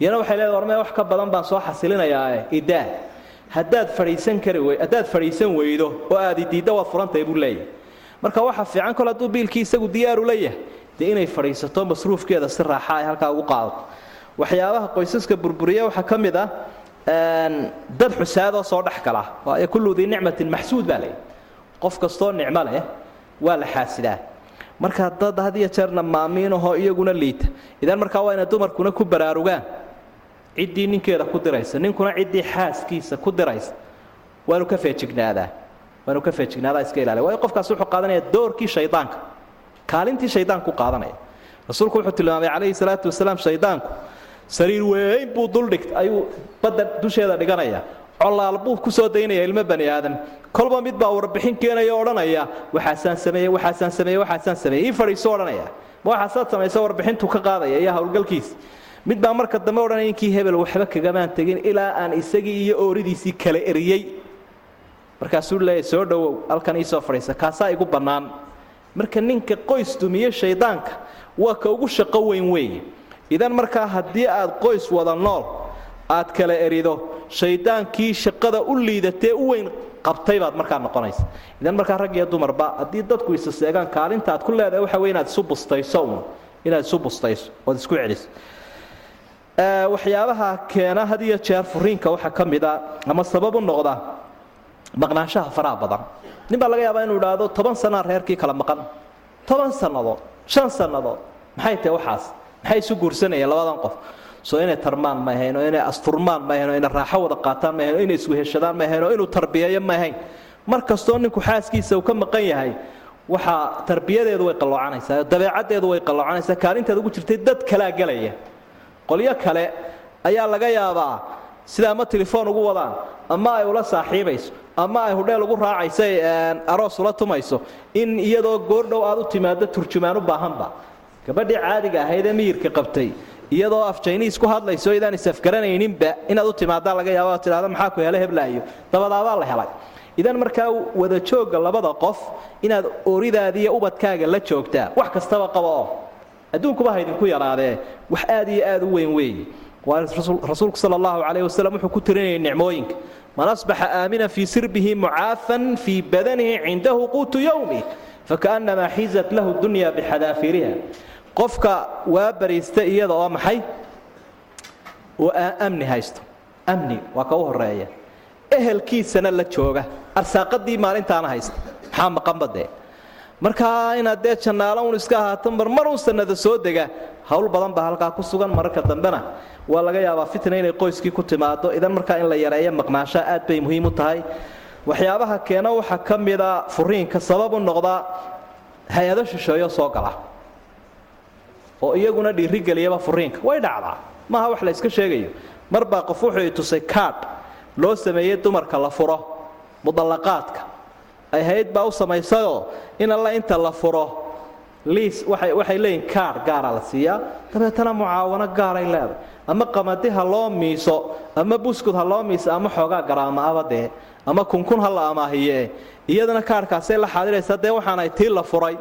Iyana waxay leedahay warmee wax ka badan baan soo xasilinayaae idaa haddaad fadhiisan kari haddaad fadhiisan weydo oo aadi diidda waad furantahay buu leeyahay. Marka waxaa fiican kol hadduu biilkii isagu diyaaru la dee inay fadhiisato masruufkeeda si raaxa ay halkaa ugu qaadato waxyaabaha qoysaska burburiya waxaa ka mid ah dad xusaadoo soo dhex gala kullu dii nicmatin maxsuud baa leeyahy qof kastoo nicmo leh waa la xaasidaa. Marka dad had jeerna maamiinahoo iyaguna liita. Idan markaa waa inay dumarkuna ku baraarugaan. Ciddii ninkeeda ku diraysa ninkuna ciddii xaaskiisa ku diraysa. Waanu ka feejignaadaa waanu ka feejignaadaa iska ilaaliya. Waayo qofkaas wuxuu qaadanaya doorkii shaydaanka. Kaalintii shaydaanku qaadanaya. Rasuulku wuxuu tilmaamay calayhi salaatu wasalaam shaydaanku sariir weyn buu duldhigt ayuu badda dusheeda dhiganaya. Colaal buu ku soo daynaya ilmo bani aadam. Kolba mid baa warbixin keenaya o odhanaya waxaasaan sameeye waxaasaan sameeye waxaasaan sameeye ii fadhiiso odhanaya. Waxaasaad samaysa warbixintu ka qaadaya iyo howlgalkiisa mid baa marka dambe odhanaya inkii hebel waxba kagamaan tegin ilaa aan isagii iyo ooridiisii kala eriyey. Markaasuu leeyahy soo dhowow halkan iisoo fadhiisa kaasaa igu bannaan. Marka ninka qoys dumiye shaydaanka waa ka ugu shaqo weyn weeye idan markaa haddii aad qoys wada nool aad kala erido shaydaankii shaqada u liidatee u weyn qabtay baad markaa noqonaysa. Idan markaa rag iyo dumarba haddii dadku isa seegaan kaalinta aad ku leedahay waxa wey inaad isu bustayso un inaad isu bustayso ood isku celiso waxyaabaha keena had iyo jeer furiinka waxaa ka mid a ama sabab u noqda maqnaanshaha faraha badan. Nin baa laga yaabaa inuu idhaahdo toban sanaa reerkii kala maqan toban sannadood shan sannadood maxay tahay waxaas maxay isu guursanayeen labadan qof. Soo inay tarmaan ma ahayn oo inay asturmaan ma ahayn oo inay raaxo wada qaataan ma ahayn oo inay isweheshadaan ma ahayn oo inuu tarbiyeeyo ma ahayn mar kastoo ninku xaaskiisa uu ka maqan yahay waxaa tarbiyadeedu way qalloocanaysaa dabeecaddeedu way qalloocanaysaa kaalinteed ugu jirtay dad kalaa gelaya qolyo kale ayaa laga yaabaa sida ama telefoon ugu wadaan ama ay ula saaxiibayso ama ay hudheel ugu raacayso aroos ula tumayso in iyadoo goordhow aad u timaado turjumaan u baahanba gabadhii caadiga ahayd ee miyirka qabtay iyadoo af jayniis ku hadlayso idaan isafgaranayninba inaad u timaadaa laga yaaba tidhahda maxaa ku hele heblaayo. Dabadaabaa la helay. Idan markaa wada joogga labada qof inaad ooridaadiiyo ubadkaaga la joogtaa wax kastaba qaba oo adduunkuba haydinku yaraadee wax aad iyo aad u weyn weeye waa rasuulku sala allahu calayh wasalam wuxuu ku tirinayay nicmooyinka. Man asbaxa aamina fii sirbihi mucaafan fii badanihi cindahu quutu yowmi fakaannamaa xizat lahu dunya bixadaafiriha qofka waa bariista iyada oo maxay? Oo amni haysto. Amni waa ka horreeya ehelkiisana la jooga. Arsaaqadii maalintaana haysta maxaa maqanba markaa inaad dee jannaalo un iska ahaato mar mar un sanada soo dega hawl badan baa halkaa ku sugan mararka dambena. Waa laga yaabaa fitna inay qoyskii ku timaado idan markaa in la yareeyo maqnaashaa aad bay muhiim u tahay. Waxyaabaha keena waxaa ka mida furiinka sabab u noqda hay'ado shisheeyo soo gala oo iyaguna dhiirigeliyaba furiinka. Way dhacdaa. Maaha wax la yska sheegayo. Mar qof wuxuu tusay kaadh loo sameeyey dumarka la furo mudallaqaadka. Ay hayd baa u samaysayoo in alla inta la furo liis waxay leeyihiin kaadh gaara la siiyaa. Dabeetana mucaawano gaaray leedahay. Ama qamadi ha loo miiso ama buskud ha loo miiso ama xoogaa garaamaaba dee ama kunkun ha la amaahiye. Iyadana kaadhkaasay la xaadiraysaa dee waxaanay tii la furay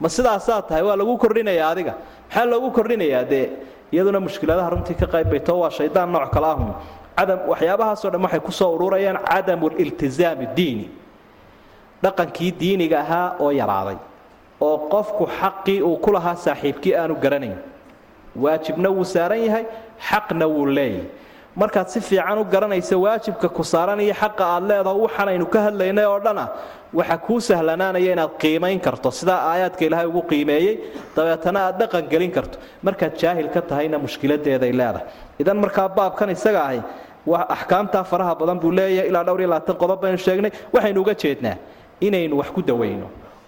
ma sidaasaa tahay? Waa lagu kordhinayaa adiga. Maxaa loogu kordhinayaa dee? Iyaduna mushkiladaha runtii ka qaybayto waa shaydaan nooc kale ahun. Cadam waxyaabahaasoo dhan waxay ku soo ururayaan cadamu liltizaami diini. Dhaqankii diiniga ahaa oo yaraaday oo qofku xaqii uu ku lahaa saaxiibkii aanu garanayn. Waajibna wuu saaran yahay xaqna wuu leeyahay markaad si fiican u garanaysa waajibka ku saaran iyo xaqa aad leedaho waxaanaynu ka hadlaynay oo dhana waxa kuu sahlanaanaya inaad qiimayn karto. Sidaa aayaadka ilaahay ugu qiimeeyey dabeetana aad dhaqan gelin karto. Markaad jaahil ka tahayna mushkiladeeday leedahay. Idan markaa baabkan isaga ahi axkaamtaa faraha badan buu leeyahay. Ilaa dhowr iyo labaatan qodob baynu sheegnay. Waxaynu uga jeednaa inaynu wax ku dawayno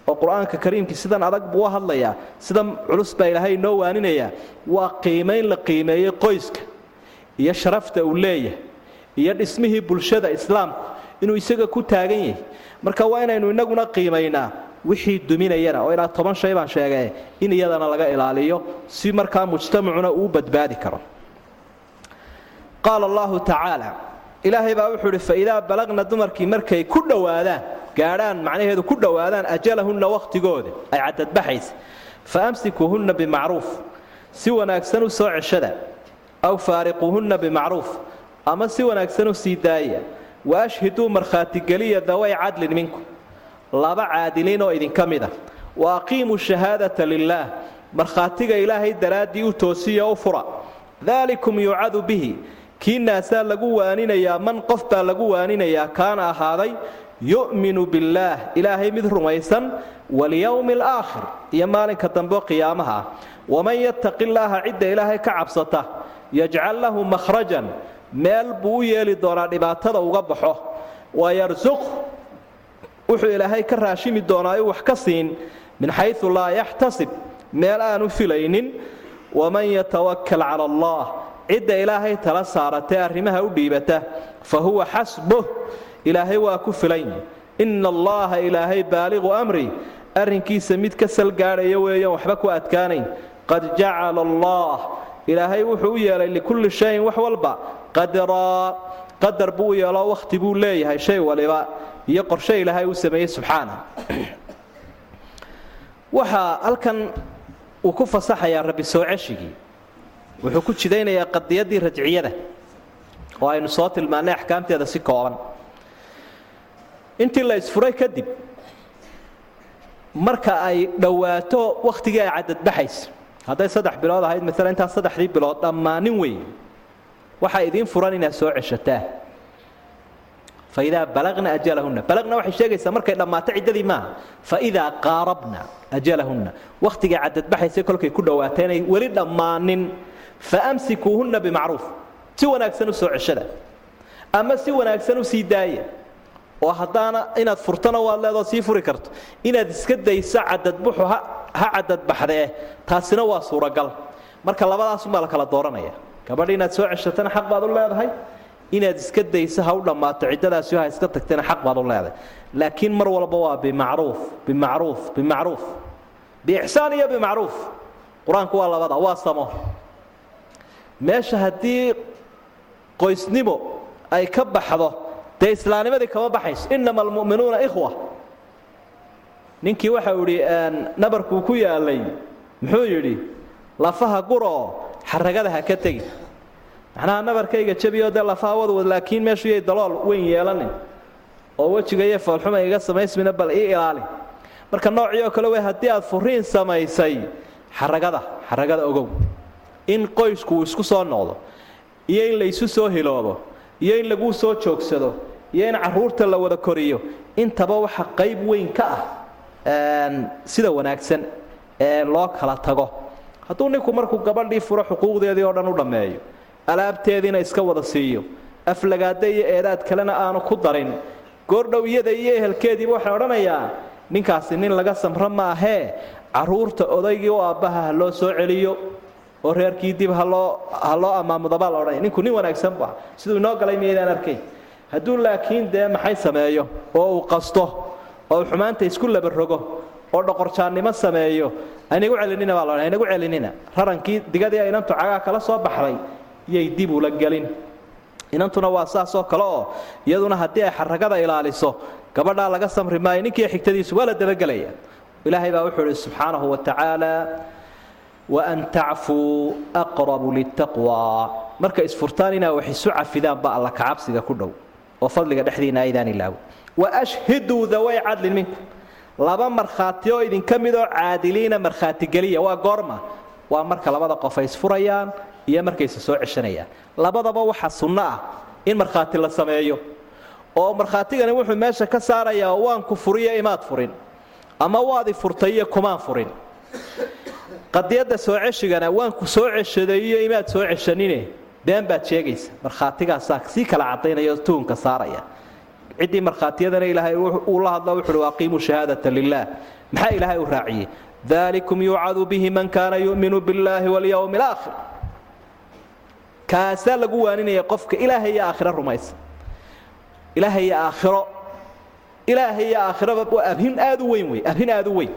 oo qur'aanka kariimkii sidan adag buu u hadlayaa. Sida culus baa ilaahay inoo waaninayaa waa qiimayn la qiimeeyey qoyska iyo sharafta uu leeyahay iyo dhismihii bulshada islaamku inuu isaga ku taagan yahay. Marka waa inaynu inaguna qiimaynaa wixii duminayana oo ilaa toban shay baan sheegay in iyadana laga ilaaliyo si markaa mujtamacuna uu badbaadi karo. Qaala allahu tacaala ilaahay baa wuxuu idhi faidaa balaqna dumarkii markay ku dhowaadaan gaadhaan macnaheedu ku dhowaadaan ajalahunna wakhtigooda ay cadadbaxaysa fa amsikuuhunna bimacruuf si wanaagsan u soo ceshada aw faariquuhunna bimacruuf ama si wanaagsan u sii daaya wa ashhiduu markhaatigeliya daway cadlin minkum laba caadiliin oo idinka mid ah wa aqiimuu shahaadata lilaah markhaatiga ilaahay daraaddii u toosiya u fura daalikum yucadu bihi kiinaasaa lagu waaninayaa man qof baa lagu waaninayaa kaana ahaaday yu'minu billaah ilaahay mid rumaysan walyowmi alaakhir iyo maalinka dambeo qiyaamaha ah waman yattaqi llaaha cidda ilaahay ka cabsata yajcal lahu makhrajan meel buu u yeeli doonaa dhibaatada uga baxo. Wayarsuq wuxuu ilaahay ka raashimi doonaa wax ka siin min xayu laa yaxtasib meel aanu filaynin. Waman yatawakal cala allah cidda ilaahay tala saaratee arrimaha u dhiibata fa huwa xasbuh ilaahay waa ku filan ina allaha ilaahay baaliqu amri arrinkiisa mid ka salgaadhaya weeyaan waxba ku adkaanayn. Qad jacala allah ilaahay wuxuu u yeelay likulli shayin wax walba. Qadraa qadar buu u yeeloo wakhti buu leeyahay shay waliba. Iyo qorshe ilaahay uu sameeyey subxaana. Waxaa halkan uu ku fasaxayaa rabbi soo ceshigii wuxuu ku jidaynayaa qadiyaddii rajciyada oo aynu soo tilmaannay axkaamteeda si kooban. Intii la isfuray kadib marka ay dhowaato wakhtigii ay cadadbaxaysa hadday saddex bilood ahayd maala intaas saddexdii bilood dhammaanin weeye waxaa idiin furan inaad soo ceshataa. Faidaa balagna ajalahunna. Balagna waxay sheegaysaa markay dhammaato ciddadii maaha faidaa qaarabna ajalahunna. Wakhtigay cadadbaxaysa kolkay ku dhowaato inay weli dhammaanin. Faamsikuuhunna bimacruuf. Si wanaagsan u soo ceshada. Ama si wanaagsan u sii daaya oo haddaana inaad furtana waad leedoo sii furi karto. Inaad iska dayso cadadbuxu ha cadadbaxdee taasina waa suuragal. Marka labadaasumaa la kala dooranaya. Gabadhi inaad soo ceshatana xaq baad u leedahay. Inaad iska dayso ha u dhammaato ciddadaasi ha iska tagtana xaq baad u leedahay. Laakiin mar walba waa bimacruuf bimacruuf bimacruuf. Biixsaan iyo bimacruuf. Qur'aanku waa labada waa samo. Meesha haddii qoysnimo ay ka baxdo dee islaamnimadii kama baxayso. Inama almu'minuuna ikhwa ninkii waxau idhi nabarkuu ku yaalay muxuu yidhi lafaha guroo xaragada ha ka tegi. Macnaha nabarkayga jabiyo dee lafaha wadwad laakiin meeshu yay dalool weyn yeelanin oo wejiga iyo foolxuma iga samaysmina bal ii ilaali. Marka noocii oo kale wey haddii aad furiin samaysay xaragada xaragada ogow. In qoysku uu isku soo noqdo iyo in laysu soo hiloobo iyo in laguu soo joogsado iyo in carruurta la wada koriyo intaba waxa qayb weyn ka ah sida wanaagsan ee loo kala tago. Hadduu ninku markuu gabadhii furo xuquuqdeedii oo dhan u dhammeeyo alaabteediina iska wada siiyo aflagaada iyo eedaad kalena aanu ku darin goordhow iyada iyo ehelkeediiba waxay odhanayaa ninkaasi nin laga samro maahee carruurta odaygii u aabbaha ha loo soo celiyo oo reerkii dib haloo ha loo ammaamudabaa la odhanaya. Ninku nin wanaagsan bu ah siduu inoo galay miyaydaan arkayn hadduu laakiin dee maxay sameeyo? Oo uu qasto oo xumaanta isku labarogo oo dhoqorjaannimo sameeyo aynagu celinina baa la odhanaya inagu celinina. Rarankii digadii inantu cagaa kala soo baxday yay dib ula gelin. Inantuna waa saasoo kale oo iyaduna haddii ay xaragada ilaaliso gabadhaa laga samri maayo ninkii xigtadiisu waa la dabagelaya ilaahay baa wuxuu ihi subxaanahu wa tacaala waan tacfuu aqrabu litaqwa marka isfurtaan inaa wax isu cafidaanba alla kacabsiga ku dhow oo fadliga dhexdiina aydaan ilaawo waashhiduu daway cadlin minku laba markhaati oo idinka midoo caadiliina markhaatigeliya waa goorma. Waa marka labada qof ay isfurayaan iyo markayse soo ceshanayaan. Labadaba waxa sunno ah in markhaati la sameeyo. Oo markhaatigani wuxuu meesha ka saarayaa waan ku furiyo imaad furin ama waadi furtay iyo kumaan furin. Qadiyadda soo ceshigana waan ku soo ceshaday iyo imaad soo ceshanine. Been baad sheegaysa. Markhaatigaasaa sii kala cadaynaya oo tuhunka saaraya ciddii markhaatiyadana ilaahay uu la hadlo wuxuuhi waaqiimuu shahaadata lilah maxaa ilaahay u raaciyey? Dalikum yuucadu bihi man kaana yu'minu biاllaahi walyowmi alaakhir kaasaa lagu waaninaya qofka ilaahay iyo aakhiro rumaysa. Ilaahay iyo aakhiro. Ilaahay iyo aakhiraba waa abhin aad u weyn wey abhin aad u weyn.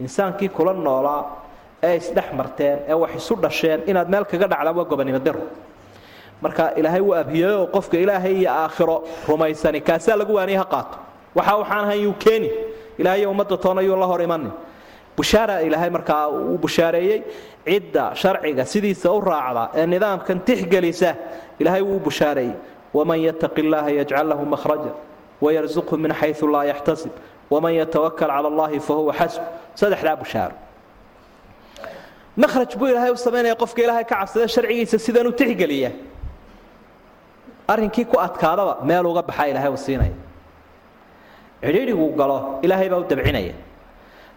Insaankii kula noolaa ee isdhex marteen ee wax isu dhasheen inaad meel kaga dhacdaan waa gobonimo diro marka ilaahay wuu abhiyey oo qofka ilaahay iyo aakhiro rumaysani kaasaa lagu waaniye ha qaato. Waxa waxaan ahayn yuu keeni. Ilahay iyo ummadda toona yuu la hor imanin bushaara ilaahay markaa uu bushaareeyey cidda sharciga sidiisa u raacda ee nidaamkan tixgelisa ilaahay wuu bushaareeyey. Waman yataqi illaaha yajcal lahu mahraja wayarsuqhu min xayu laa yaxtasib waman yatawakal cala allahi fahuwa xasb saddexdaa bushaaro. Mahraj buu ilaahay u samaynaya qofka ilaahay ka cabsada sharcigiisa sidan u tixgeliya arrinkii ku adkaadaba meel uga baxaa ilaahay uu siinaya cidhiidhiguu galo ilaahay baa u dabcinaya.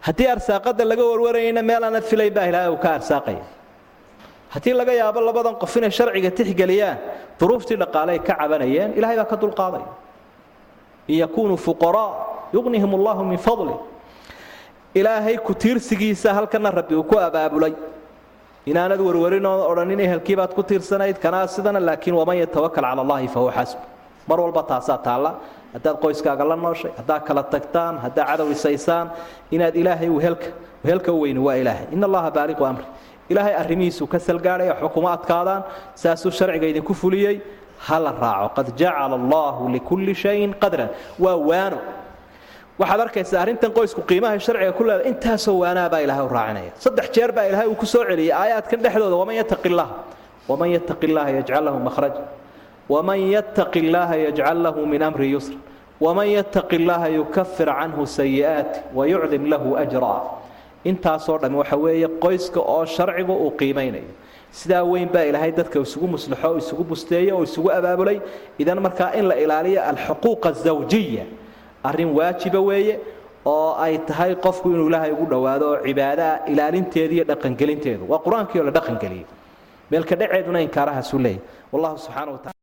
Haddii arsaaqada laga warwarayna meel aanad filayn baa ilaahay uu ka arsaaqaya. Haddii laga yaabo labadan qof inay sharciga tixgeliyaan duruuftii dhaqaaleay ka cabanayeen ilahay baa ka dulqaadaya. In yakunuu fuqaraa yugnihim allahu min fadli. Ilaahay ku tiirsigiisa halkana rabbi uu ku abaabulay inaanad warwarinoo odhanin ehelkiibaad ku tiirsanayd kanaa sidana laakiin waman yatawakal cala allahi fahuwa xasb. Mar walba taasaa taalla. Haddaad qoyskaaga la nooshay haddaad kala tagtaan haddaad cadow isaysaan inaad ilaahay wehelka wehelka u weyni waa ilaahay. In allaha baaliqu amri. Ilaahay arrimihiisuu ka salgaadhaya waxba kuma adkaadaan saasuu sharciga idinku fuliyey. Ha la raaco. Qad jacala allahu likulli shayin qadran. Waa waano waxaad arkaysaa arrintan qoysku qiimaha sharciga ku leedahay. Intaasoo waanaa baa ilaahay u raacinaya saddex jeer baa ilaahay uu ku soo celiyey aayaadkan dhexdooda. Waman yataqi illah waman yataqi illaha yajcal lahu makhraja waman yataqi illaaha yajcal lahu min amri yusra waman yataqi illaaha yukafir canhu sayi'aati wayucdim lahu ajraa intaasoo dhan waxa weeye qoyska oo sharcigu uu qiimaynayo. Sidaa weyn baa ilaahay dadka isugu muslaxo isugu busteeye oo isugu abaabulay. Idan markaa in la ilaaliyo alxuquuq azawjiya arrin waajiba weeye oo ay tahay qofku inuu ilaahay ugu dhowaado oo cibaadaha ilaalinteeda iyo dhaqangelinteedu. Waa qur'aankii oo la dhaqangeliyey. Meelka dhaceeduna inkaarahaasuu leeyahy wallahu subxaana wa tacala